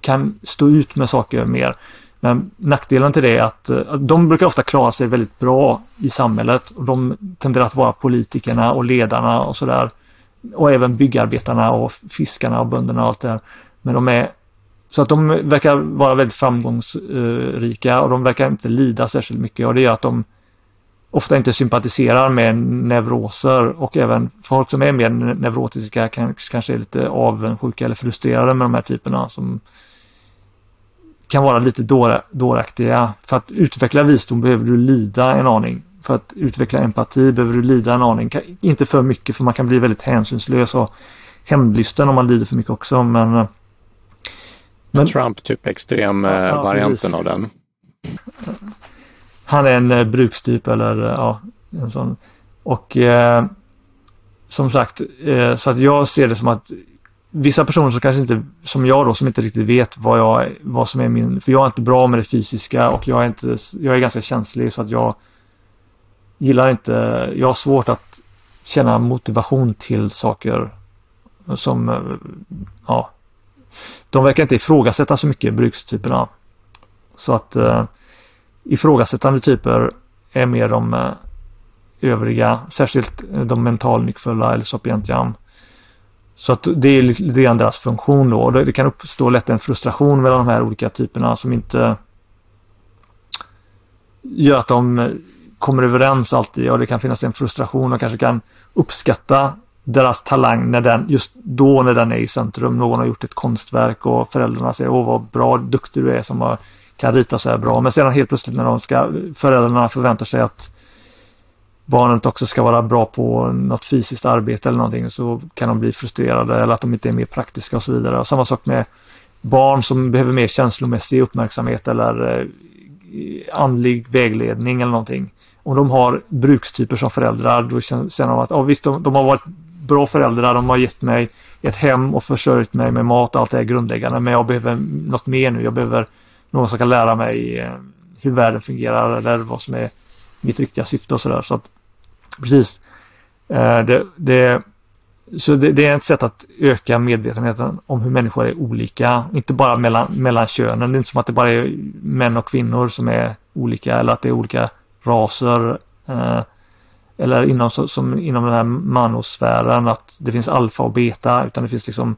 kan stå ut med saker mer. Men nackdelen till det är eh, att, de brukar ofta klara sig väldigt bra i samhället. Och de tenderar att vara politikerna och ledarna och sådär. Och även byggarbetarna och fiskarna och bönderna och allt det här. Men de är så att de verkar vara väldigt framgångsrika och de verkar inte lida särskilt mycket och det gör att de ofta inte sympatiserar med neuroser och även folk som är mer neurotiska kanske är lite avundsjuka eller frustrerade med de här typerna som kan vara lite dåraktiga. För att utveckla visdom behöver du lida en aning. För att utveckla empati behöver du lida en aning. Inte för mycket för man kan bli väldigt hänsynslös och hämndlysten om man lider för mycket också. Men, men Trump, typ extremvarianten ja, av den. Han är en eh, brukstyp eller eh, ja, en sån. Och eh, som sagt, eh, så att jag ser det som att vissa personer som kanske inte, som jag då, som inte riktigt vet vad jag, vad som är min, för jag är inte bra med det fysiska och jag är inte, jag är ganska känslig så att jag gillar inte, jag har svårt att känna motivation till saker som, ja, de verkar inte ifrågasätta så mycket brukstyperna. Så att eh, ifrågasättande typer är mer de eh, övriga, särskilt de mentalnyckfulla eller sapientiam. Så att det är lite, lite grann deras funktion då. Och det, det kan uppstå lätt en frustration mellan de här olika typerna som inte gör att de kommer överens alltid och det kan finnas en frustration och kanske kan uppskatta deras talang när den, just då när den är i centrum. Någon har gjort ett konstverk och föräldrarna säger åh vad bra, duktig du är som har, kan rita så här bra. Men sedan helt plötsligt när de ska, föräldrarna förväntar sig att barnet också ska vara bra på något fysiskt arbete eller någonting så kan de bli frustrerade eller att de inte är mer praktiska och så vidare. Och samma sak med barn som behöver mer känslomässig uppmärksamhet eller eh, andlig vägledning eller någonting. Om de har brukstyper som föräldrar då känner de att oh, visst, de, de har varit bra föräldrar, de har gett mig ett hem och försörjt mig med mat och allt det här grundläggande men jag behöver något mer nu. Jag behöver någon som kan lära mig eh, hur världen fungerar eller vad som är mitt riktiga syfte och sådär. Så att Precis. Eh, det, det, så det, det, är ett sätt att öka medvetenheten om hur människor är olika. Inte bara mellan, mellan könen. Det är inte som att det bara är män och kvinnor som är olika eller att det är olika raser. Eh, eller inom, som inom den här manosfären att det finns alfa och beta utan det finns liksom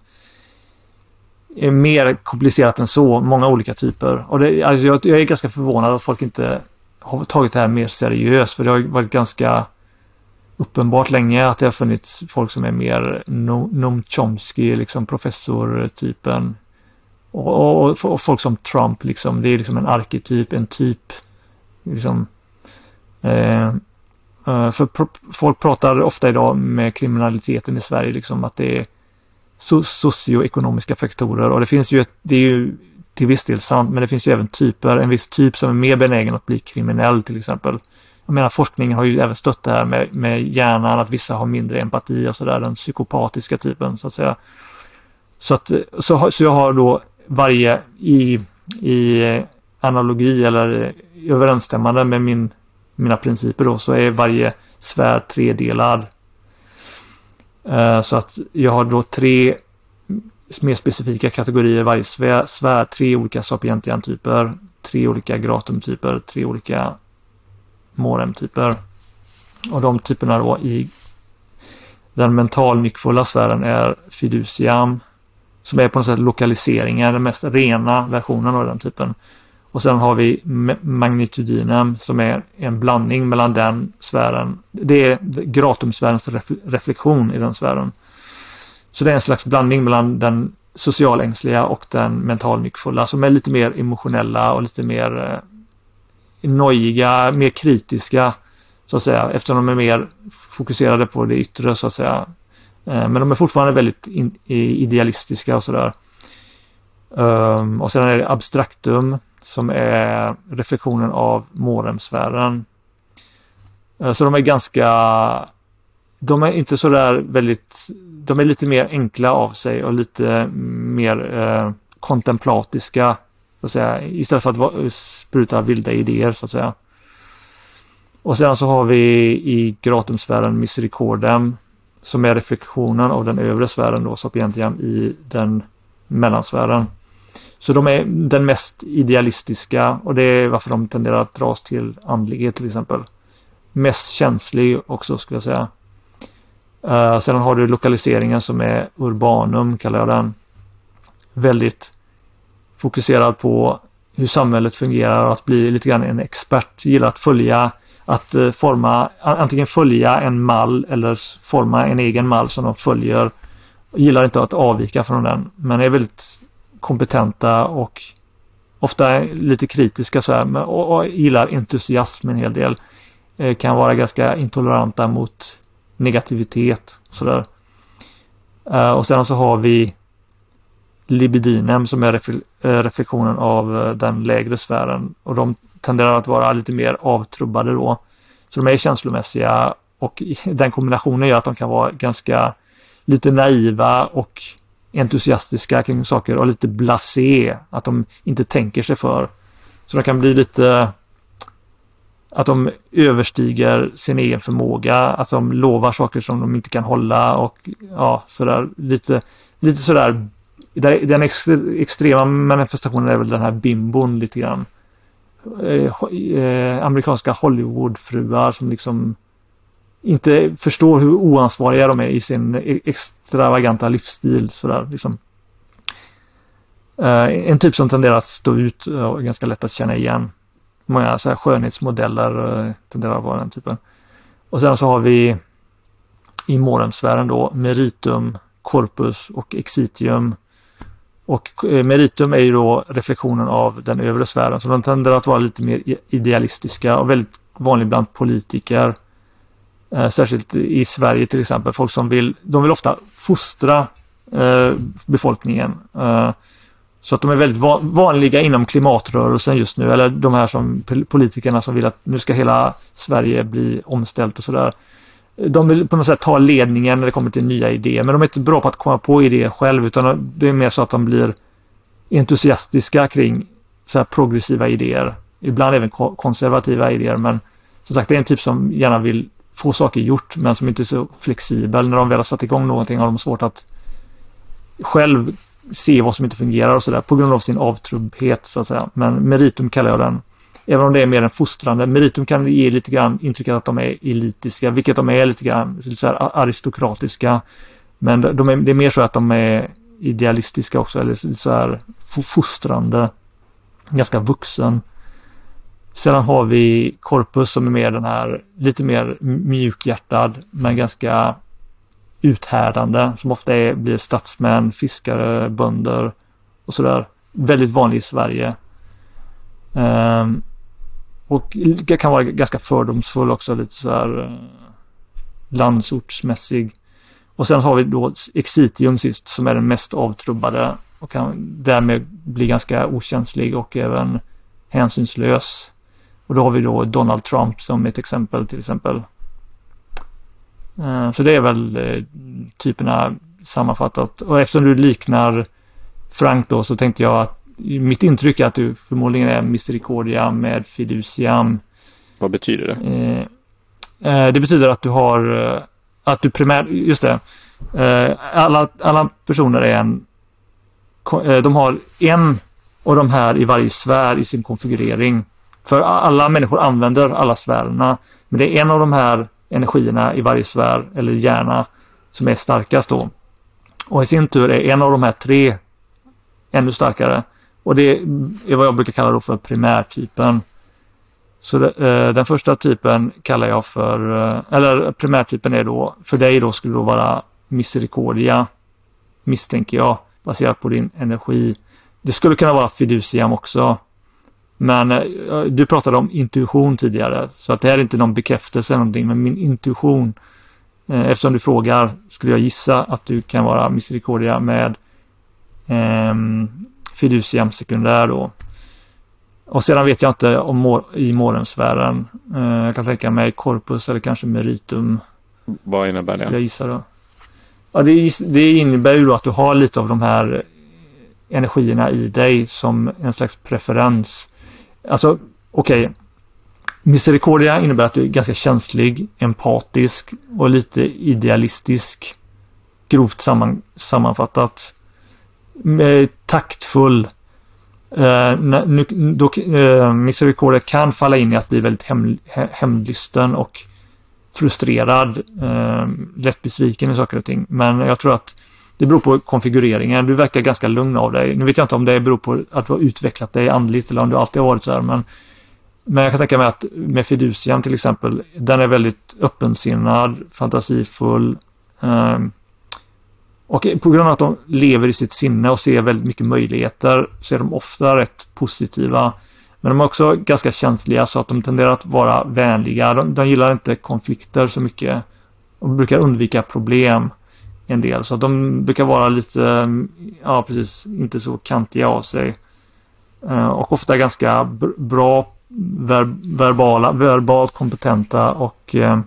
är mer komplicerat än så. Många olika typer. Och det, alltså jag, jag är ganska förvånad att folk inte har tagit det här mer seriöst för det har varit ganska uppenbart länge att det har funnits folk som är mer Noam Chomsky, liksom professortypen. Och, och, och, folk som Trump, liksom, det är liksom en arketyp, en typ. Liksom, eh, eh, för pro folk pratar ofta idag med kriminaliteten i Sverige, liksom att det är so socioekonomiska faktorer och det finns ju, ett, det är ju till viss del sant, men det finns ju även typer, en viss typ som är mer benägen att bli kriminell till exempel jag menar forskningen har ju även stött det här med, med hjärnan, att vissa har mindre empati och sådär, den psykopatiska typen så att säga. Så, att, så, så jag har då varje i, i analogi eller överensstämmande med min, mina principer då så är varje svärd tredelad. Eh, så att jag har då tre mer specifika kategorier varje svärd, tre olika sapientian-typer, tre olika gratum-typer, tre olika morem-typer. Och de typerna då i den mentalnyckfulla sfären är fiduciam, som är på något sätt lokaliseringen, den mest rena versionen av den typen. Och sen har vi magnitudinem som är en blandning mellan den sfären. Det är gratumsfärens reflektion i den sfären. Så det är en slags blandning mellan den socialängsliga och den mentalnyckfulla som är lite mer emotionella och lite mer eh, nojiga, mer kritiska så att säga eftersom de är mer fokuserade på det yttre så att säga. Eh, men de är fortfarande väldigt idealistiska och sådär. Ehm, och sen är det abstraktum som är reflektionen av moremsfären. Eh, så de är ganska, de är inte sådär väldigt, de är lite mer enkla av sig och lite mer eh, kontemplatiska Så att säga, istället för att spruta vilda idéer så att säga. Och sedan så har vi i gratumsfären Misericordem som är reflektionen av den övre sfären då, Sapientiam i den mellansfären. Så de är den mest idealistiska och det är varför de tenderar att dras till andlighet till exempel. Mest känslig också skulle jag säga. Eh, uh, sedan har du lokaliseringen som är urbanum kallar jag den. Väldigt fokuserad på hur samhället fungerar och att bli lite grann en expert. Gillar att följa, att eh, forma, antingen följa en mall eller forma en egen mall som de följer. Gillar inte att avvika från den, men är väldigt kompetenta och ofta lite kritiska så här, och, och gillar entusiasm en hel del. Eh, kan vara ganska intoleranta mot negativitet och sådär. Eh, och sen så har vi libidinem som är eh, reflektionen av eh, den lägre sfären och de tenderar att vara lite mer avtrubbade då. Så de är känslomässiga och den kombinationen gör att de kan vara ganska lite naiva och entusiastiska kring saker och lite blasé, att de inte tänker sig för. Så de kan bli lite att de överstiger sin egen förmåga, att de lovar saker som de inte kan hålla och ja, sådär lite, lite sådär. Den extrema manifestationen är väl den här bimbon lite grann. Eh, eh, amerikanska Hollywoodfruar som liksom inte förstår hur oansvariga de är i sin e, extravaganta livsstil. Sådär, liksom. Eh, en typ som tenderar att stå ut och är ganska lätt att känna igen. Många så här skönhetsmodeller eh, tenderar att vara den typen. Och sen så har vi i morgonsfären då meritum, corpus och exitium. Och eh, meritum är ju då reflektionen av den övre sfären, så de tenderar att vara lite mer idealistiska och väldigt vanlig bland politiker Eh, särskilt i Sverige till exempel. Folk som vill, de vill ofta fostra eh, befolkningen. Eh, så att de är väldigt va vanliga inom klimatrörelsen just nu. Eller de här som politikerna som vill att nu ska hela Sverige bli omställt och sådär. De vill på något sätt ta ledningen när det kommer till nya idéer. Men de är inte bra på att komma på idéer själv utan det är mer så att de blir entusiastiska kring så här progressiva idéer. Ibland även konservativa idéer men som sagt det är en typ som gärna vill få saker gjort men som inte är så flexibel. När de väl har satt igång någonting har de svårt att själv se vad som inte fungerar och sådär på grund av sin avtrubbhet så att säga. Men meritum kallar jag den. Även om det är mer en fostrande. Meritum kan ge lite grann intrycket att de är elitiska, vilket de är lite grann lite så här aristokratiska. Men de är, det är mer så att de är idealistiska också, eller så här fostrande, ganska vuxen. Sedan har vi Corpus som är mer den här lite mer mjukhjärtad men ganska uthärdande som ofta är, blir statsmän, fiskare, bönder och sådär. Väldigt vanlig i Sverige. Um, och kan vara ganska fördomsfull också, lite så här eh, landsortsmässig. Och sen har vi då Exitium sist som är den mest avtrubbade och kan därmed bli ganska okänslig och även hänsynslös. Och då har vi då Donald Trump som ett exempel till exempel. Eh, så det är väl eh, typerna sammanfattat. Och eftersom du liknar Frank då så tänkte jag att mitt intryck är att du förmodligen är Misericordia med Fiduciam. Vad betyder det? Eh, det betyder att du har, att du primärt, just det. Alla, alla personer är en, de har en av de här i varje sfär i sin konfigurering. För alla människor använder alla sfärerna. Men det är en av de här energierna i varje sfär eller hjärna som är starkast då. Och i sin tur är en av de här tre ännu starkare. Och det är vad jag brukar kalla då för primärtypen. Så det, eh, den första typen kallar jag för, eh, eller primärtypen är då, för dig då skulle då vara misericordia, misstänker jag, baserat på din energi. Det skulle kunna vara fiduciam också, men eh, du pratade om intuition tidigare, så att det här är inte någon bekräftelse eller någonting, men min intuition, eh, eftersom du frågar, skulle jag gissa att du kan vara misericordia med eh, fiduciam sekundär då. Och sedan vet jag inte om mor i morgonsfären. Eh, jag kan tänka mig corpus eller kanske meritum. Vad innebär det? Jag gissar då. Ja, det, det innebär ju då att du har lite av de här energierna i dig som en slags preferens. Alltså, okej. Okay. Misericordia innebär att du är ganska känslig, empatisk och lite idealistisk. Grovt samman, sammanfattat. Eh, taktfull. Eh, nu, då, eh, uh, Misericordia kan falla in i att bli väldigt hem, hämndlysten och frustrerad, eh, lätt besviken i saker och ting. Men jag tror att det beror på konfigureringen. Du verkar ganska lugn av dig. Nu vet jag inte om det beror på att du har utvecklat dig andligt eller om du alltid har varit så här. Men, men jag kan tänka mig att med fiducian till exempel, den är väldigt öppensinnad, fantasifull. Eh, och på grund av att de lever i sitt sinne och ser väldigt mycket möjligheter så är de ofta rätt positiva. Men de är också ganska känsliga så att de tenderar att vara vänliga. De, de gillar inte konflikter så mycket och brukar undvika problem en del. Så att de brukar vara lite, ja precis, inte så kantiga av sig. Eh, och ofta ganska bra ver verbala, verbalt kompetenta och eh,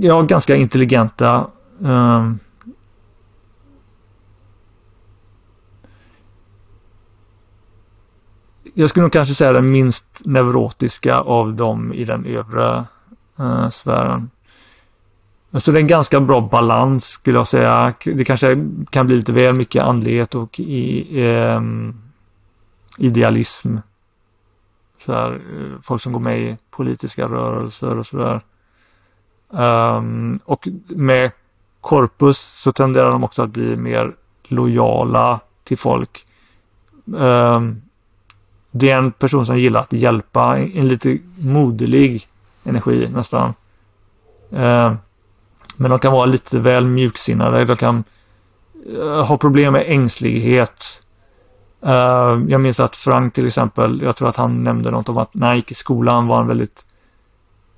ja, ganska intelligenta. Um, jag skulle nog kanske säga den minst neurotiska av dem i den övre uh, sfären. Så det är en ganska bra balans skulle jag säga. Det kanske kan bli lite väl mycket andlighet och i, eh, idealism. Så här, eh, folk som går med i politiska rörelser och sådär. Um, och med korpus så tenderar de också att bli mer lojala till folk. Um, det är en person som gillar att hjälpa, en lite moderlig energi nästan. Uh, men de kan vara lite väl mjuksinnade. De kan uh, ha problem med ängslighet. Uh, jag minns att Frank till exempel, jag tror att han nämnde något om att när han gick i skolan var han väldigt,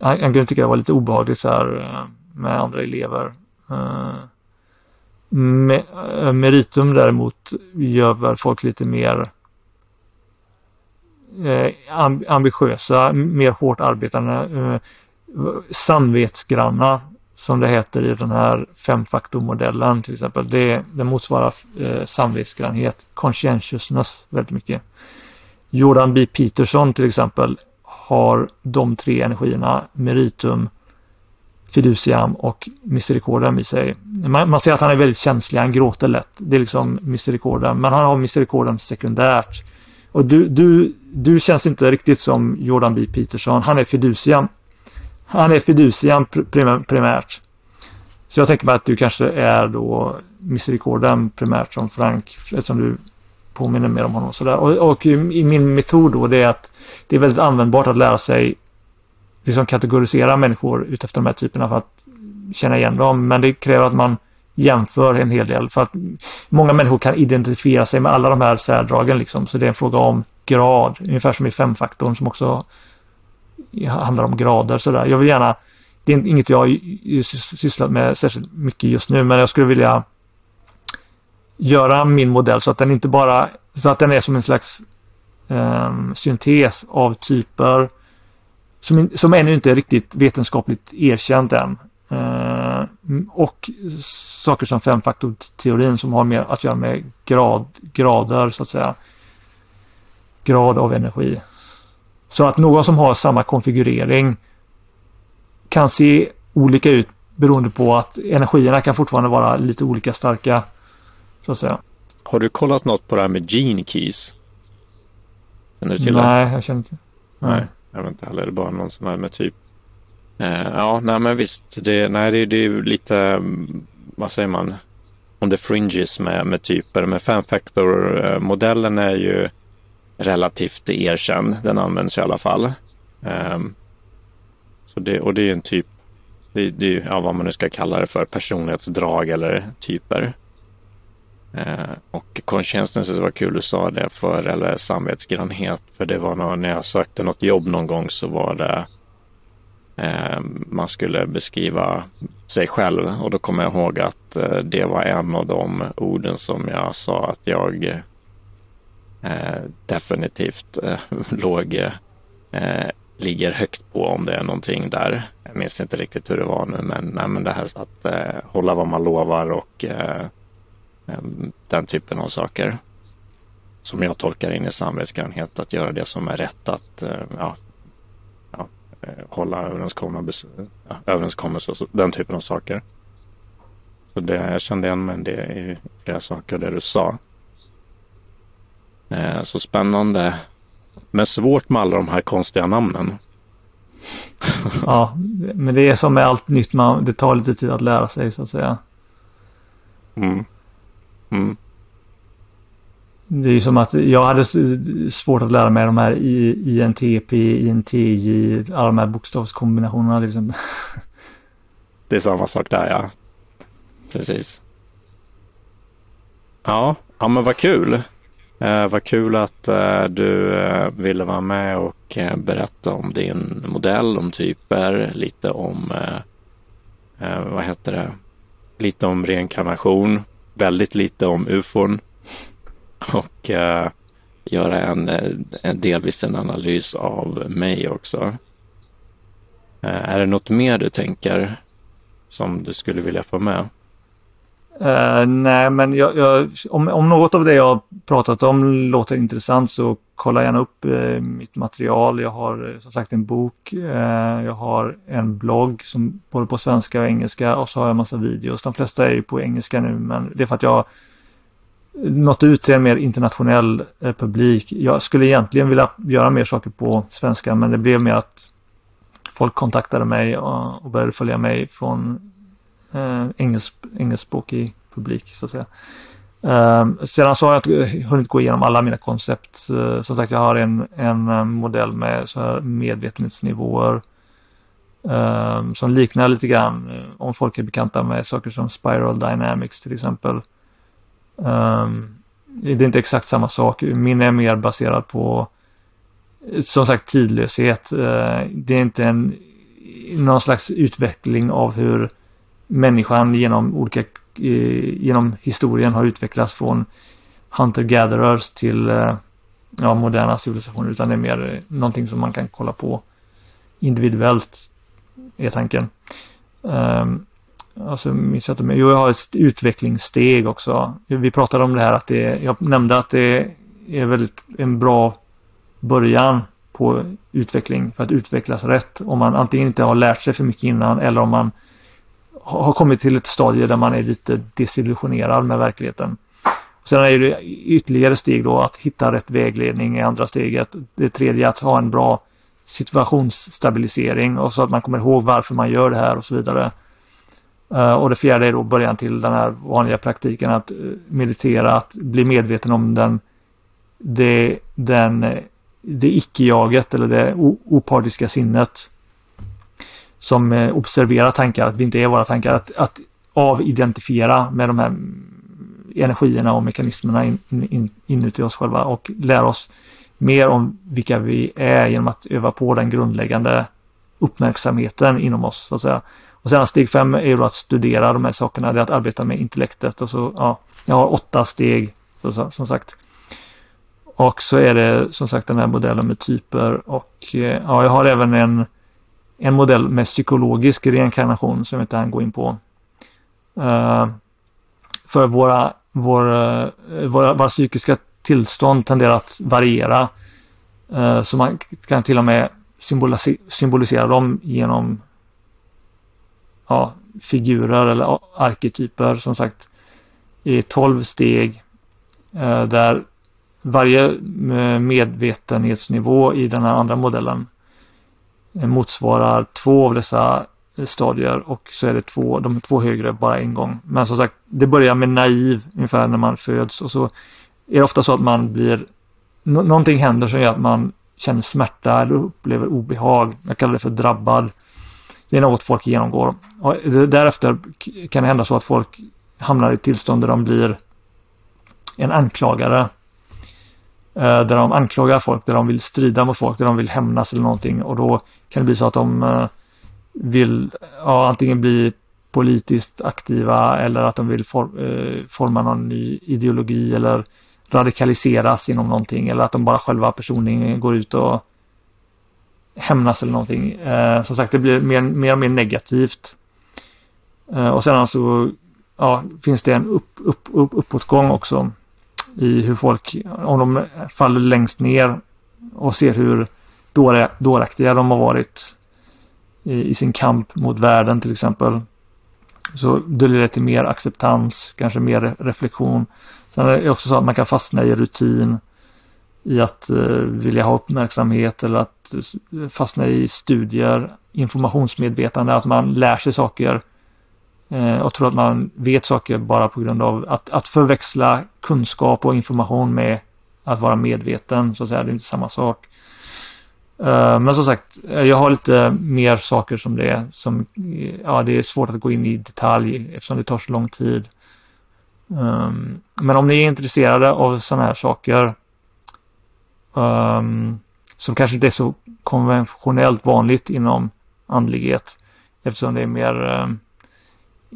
han, han kunde tycka det var lite obehagligt så här eh, med andra elever. Eh, me, eh, meritum däremot gör väl folk lite mer ambitiösa, mer hårt arbetande, samvetsgranna som det heter i den här femfaktormodellen till exempel. Det, det motsvarar eh, samvetsgrannhet, conscientiousness väldigt mycket. Jordan B. Peterson till exempel har de tre energierna, meritum, fiduciam och misericordiam i sig. Man, man ser att han är väldigt känslig, han gråter lätt. Det är liksom misericordiam, men han har misericordiam sekundärt. Och du, du, du känns inte riktigt som Jordan B. Peterson, han är fiduciam. Han är fiduciam primärt. Så jag tänker mig att du kanske är då misericordam primärt som Frank, eftersom du påminner mer om honom. Sådär. Och, och i min metod då, det är att det är väldigt användbart att lära sig liksom kategorisera människor utefter de här typerna för att känna igen dem. Men det kräver att man jämför en hel del för att många människor kan identifiera sig med alla de här särdragen liksom. Så det är en fråga om grad, ungefär som i femfaktorn som också handlar om grader sådär. Jag vill gärna, det är inget jag sysslat med särskilt mycket just nu, men jag skulle vilja göra min modell så att den inte bara, så att den är som en slags eh, syntes av typer som, som ännu inte är riktigt vetenskapligt erkänt än. Eh, och saker som femfaktorteorin som har mer att göra med grad, grader så att säga. Grad av energi. Så att någon som har samma konfigurering kan se olika ut beroende på att energierna kan fortfarande vara lite olika starka. Så att säga. Har du kollat något på det här med gene keys? Känner du till nej, det? jag känner inte. Nej. jag vet inte heller. Det är bara någon sån här med typ eh, Ja, nej men visst. Det, nej, det, det är lite, vad säger man, on the fringes med, med typer. Men femfactor-modellen är ju relativt erkänd. Den används i alla fall. Um, så det, och det är en typ, det, det, ja, vad man nu ska kalla det för, personlighetsdrag eller typer. Uh, och conscientiousness var kul du sa det för, eller samvetsgrannhet, för det var när jag sökte något jobb någon gång så var det eh, man skulle beskriva sig själv och då kommer jag ihåg att eh, det var en av de orden som jag sa att jag definitivt låg, ligger högt på om det är någonting där. Jag minns inte riktigt hur det var nu, men, nej, men det här att eh, hålla vad man lovar och eh, den typen av saker. Som jag tolkar in i samvetsgrannhet, att göra det som är rätt, att ja, ja, hålla överenskomna ja, överenskommelser och den typen av saker. Så det, jag kände igen mig det i flera saker det du sa. Eh, så spännande. Men svårt med alla de här konstiga namnen. ja, men det är som med allt nytt, man, det tar lite tid att lära sig så att säga. Mm. Mm. Det är ju som att jag hade svårt att lära mig de här INTP, INTJ, alla de här bokstavskombinationerna. Liksom. Det är samma sak där ja. Precis. Ja, ja men vad kul. Eh, vad kul att eh, du eh, ville vara med och eh, berätta om din modell, om typer, lite om, eh, eh, vad heter det, lite om reinkarnation, väldigt lite om ufon och eh, göra en, eh, en delvis en analys av mig också. Eh, är det något mer du tänker som du skulle vilja få med? Uh, nej, men jag, jag, om, om något av det jag pratat om låter intressant så kolla gärna upp eh, mitt material. Jag har eh, som sagt en bok, eh, jag har en blogg som både på svenska och engelska och så har jag massa videos. De flesta är ju på engelska nu, men det är för att jag nått ut till en mer internationell publik. Jag skulle egentligen vilja göra mer saker på svenska, men det blev mer att folk kontaktade mig och, och började följa mig från eh, engelsk, engelskspråkig publik så att säga. Um, sedan så har jag hunnit gå igenom alla mina koncept. Uh, som sagt, jag har en, en eh, modell med så här medvetenhetsnivåer um, som liknar lite grann om folk är bekanta med saker som Spiral Dynamics till exempel. Um, det är inte exakt samma sak. Min är mer baserad på som sagt tidlöshet. Uh, det är inte en någon slags utveckling av hur människan genom olika eh, genom historien har utvecklats från hunter-gatherers till eh, ja, moderna civilisationer utan det är mer eh, någonting som man kan kolla på individuellt är tanken. Um, alltså, minns jag inte, jo, jag har ett utvecklingssteg också. Vi pratade om det här att det, jag nämnde att det är väldigt en bra början på utveckling för att utvecklas rätt. Om man antingen inte har lärt sig för mycket innan eller om man har kommit till ett stadie där man är lite desillusionerad med verkligheten. Sen är det ytterligare steg då att hitta rätt vägledning i andra steget. Det tredje att ha en bra situationsstabilisering och så att man kommer ihåg varför man gör det här och så vidare. Eh, och det fjärde är då början till den här vanliga praktiken att eh, meditera, att bli medveten om den, det, den, eh, det icke-jaget eller det opartiska sinnet som eh, observerar tankar, att vi inte är våra tankar, att, att avidentifiera med de här energierna och mekanismerna in, in, inuti oss själva och lära oss mer om vilka vi är genom att öva på den grundläggande uppmärksamheten inom oss. Så att säga. Och sen steg fem är då att studera de här sakerna, det är att arbeta med intellektet. Och så, ja, jag har åtta steg så, som sagt. Och så är det som sagt den här modellen med typer och eh, ja, jag har även en en modell med psykologisk reinkarnation som jag inte hann gå in på. Uh, för våra, våra, eh, våra, våra psykiska tillstånd tenderar att variera. Uh, så man kan till och med symbolisera, symbolisera dem genom ja, figurer eller arketyper som sagt i tolv steg uh, där varje medvetenhetsnivå i den här andra modellen Eh, motsvarar två av dessa eh, stadier och så är det två, de två högre bara en gång. Men som sagt, det börjar med naiv ungefär när man föds och så är det ofta så att man blir, någonting händer som gör att man känner smärta eller upplever obehag. Jag kallar det för drabbad. Det är något folk genomgår. Och därefter kan det hända så att folk hamnar i ett tillstånd där de blir en anklagare Eh, där de anklagar folk, där de vill strida mot folk, där de vill hämnas eller någonting och då kan det bli så att de eh, vill ja, antingen bli politiskt aktiva eller att de vill for, eh, forma någon ny ideologi eller radikaliseras inom någonting eller att de bara själva personligen går ut och hämnas eller någonting. Eh, som sagt, det blir mer, mer och mer negativt. Eh, och sedan så ja, finns det en upp, upp, upp, uppåtgång också i hur folk, om de faller längst ner och ser hur dåraktiga de har varit i, i, sin kamp mot världen till exempel. Så döljer det till mer acceptans, kanske mer reflektion. Sen är det också så att man kan fastna i rutin, i att eh, vilja ha uppmärksamhet eller att fastna i studier, informationsmedvetande, att man lär sig saker eh, och tror att man vet saker bara på grund av att, att förväxla kunskap och information med att vara medveten, så att säga, det är inte samma sak. Eh, men som sagt, eh, jag har lite mer saker som det som, eh, ja det är svårt att gå in i detalj eftersom det tar så lång tid. Um, men om ni är intresserade av sådana här saker um, som kanske inte är så konventionellt vanligt inom andlighet eftersom det är mer um,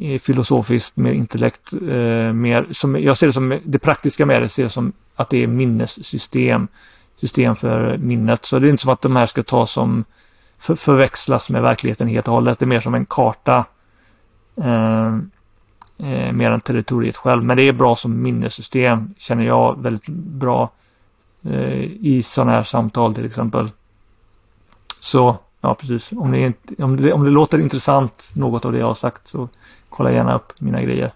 Eh, filosofiskt, mer intellekt, eh, mer som jag ser det som det praktiska med det ser jag som att det är minnessystem, system för minnet. Så det är inte som att de här ska tas som för, förväxlas med verkligheten helt och hållet. Det är mer som en karta. Eh, eh, mer än territoriet själv. Men det är bra som minnessystem, känner jag väldigt bra eh, i sådana här samtal till exempel. Så, ja precis. Om det, om, det, om det låter intressant, något av det jag har sagt, så kolla gärna upp mina grejer.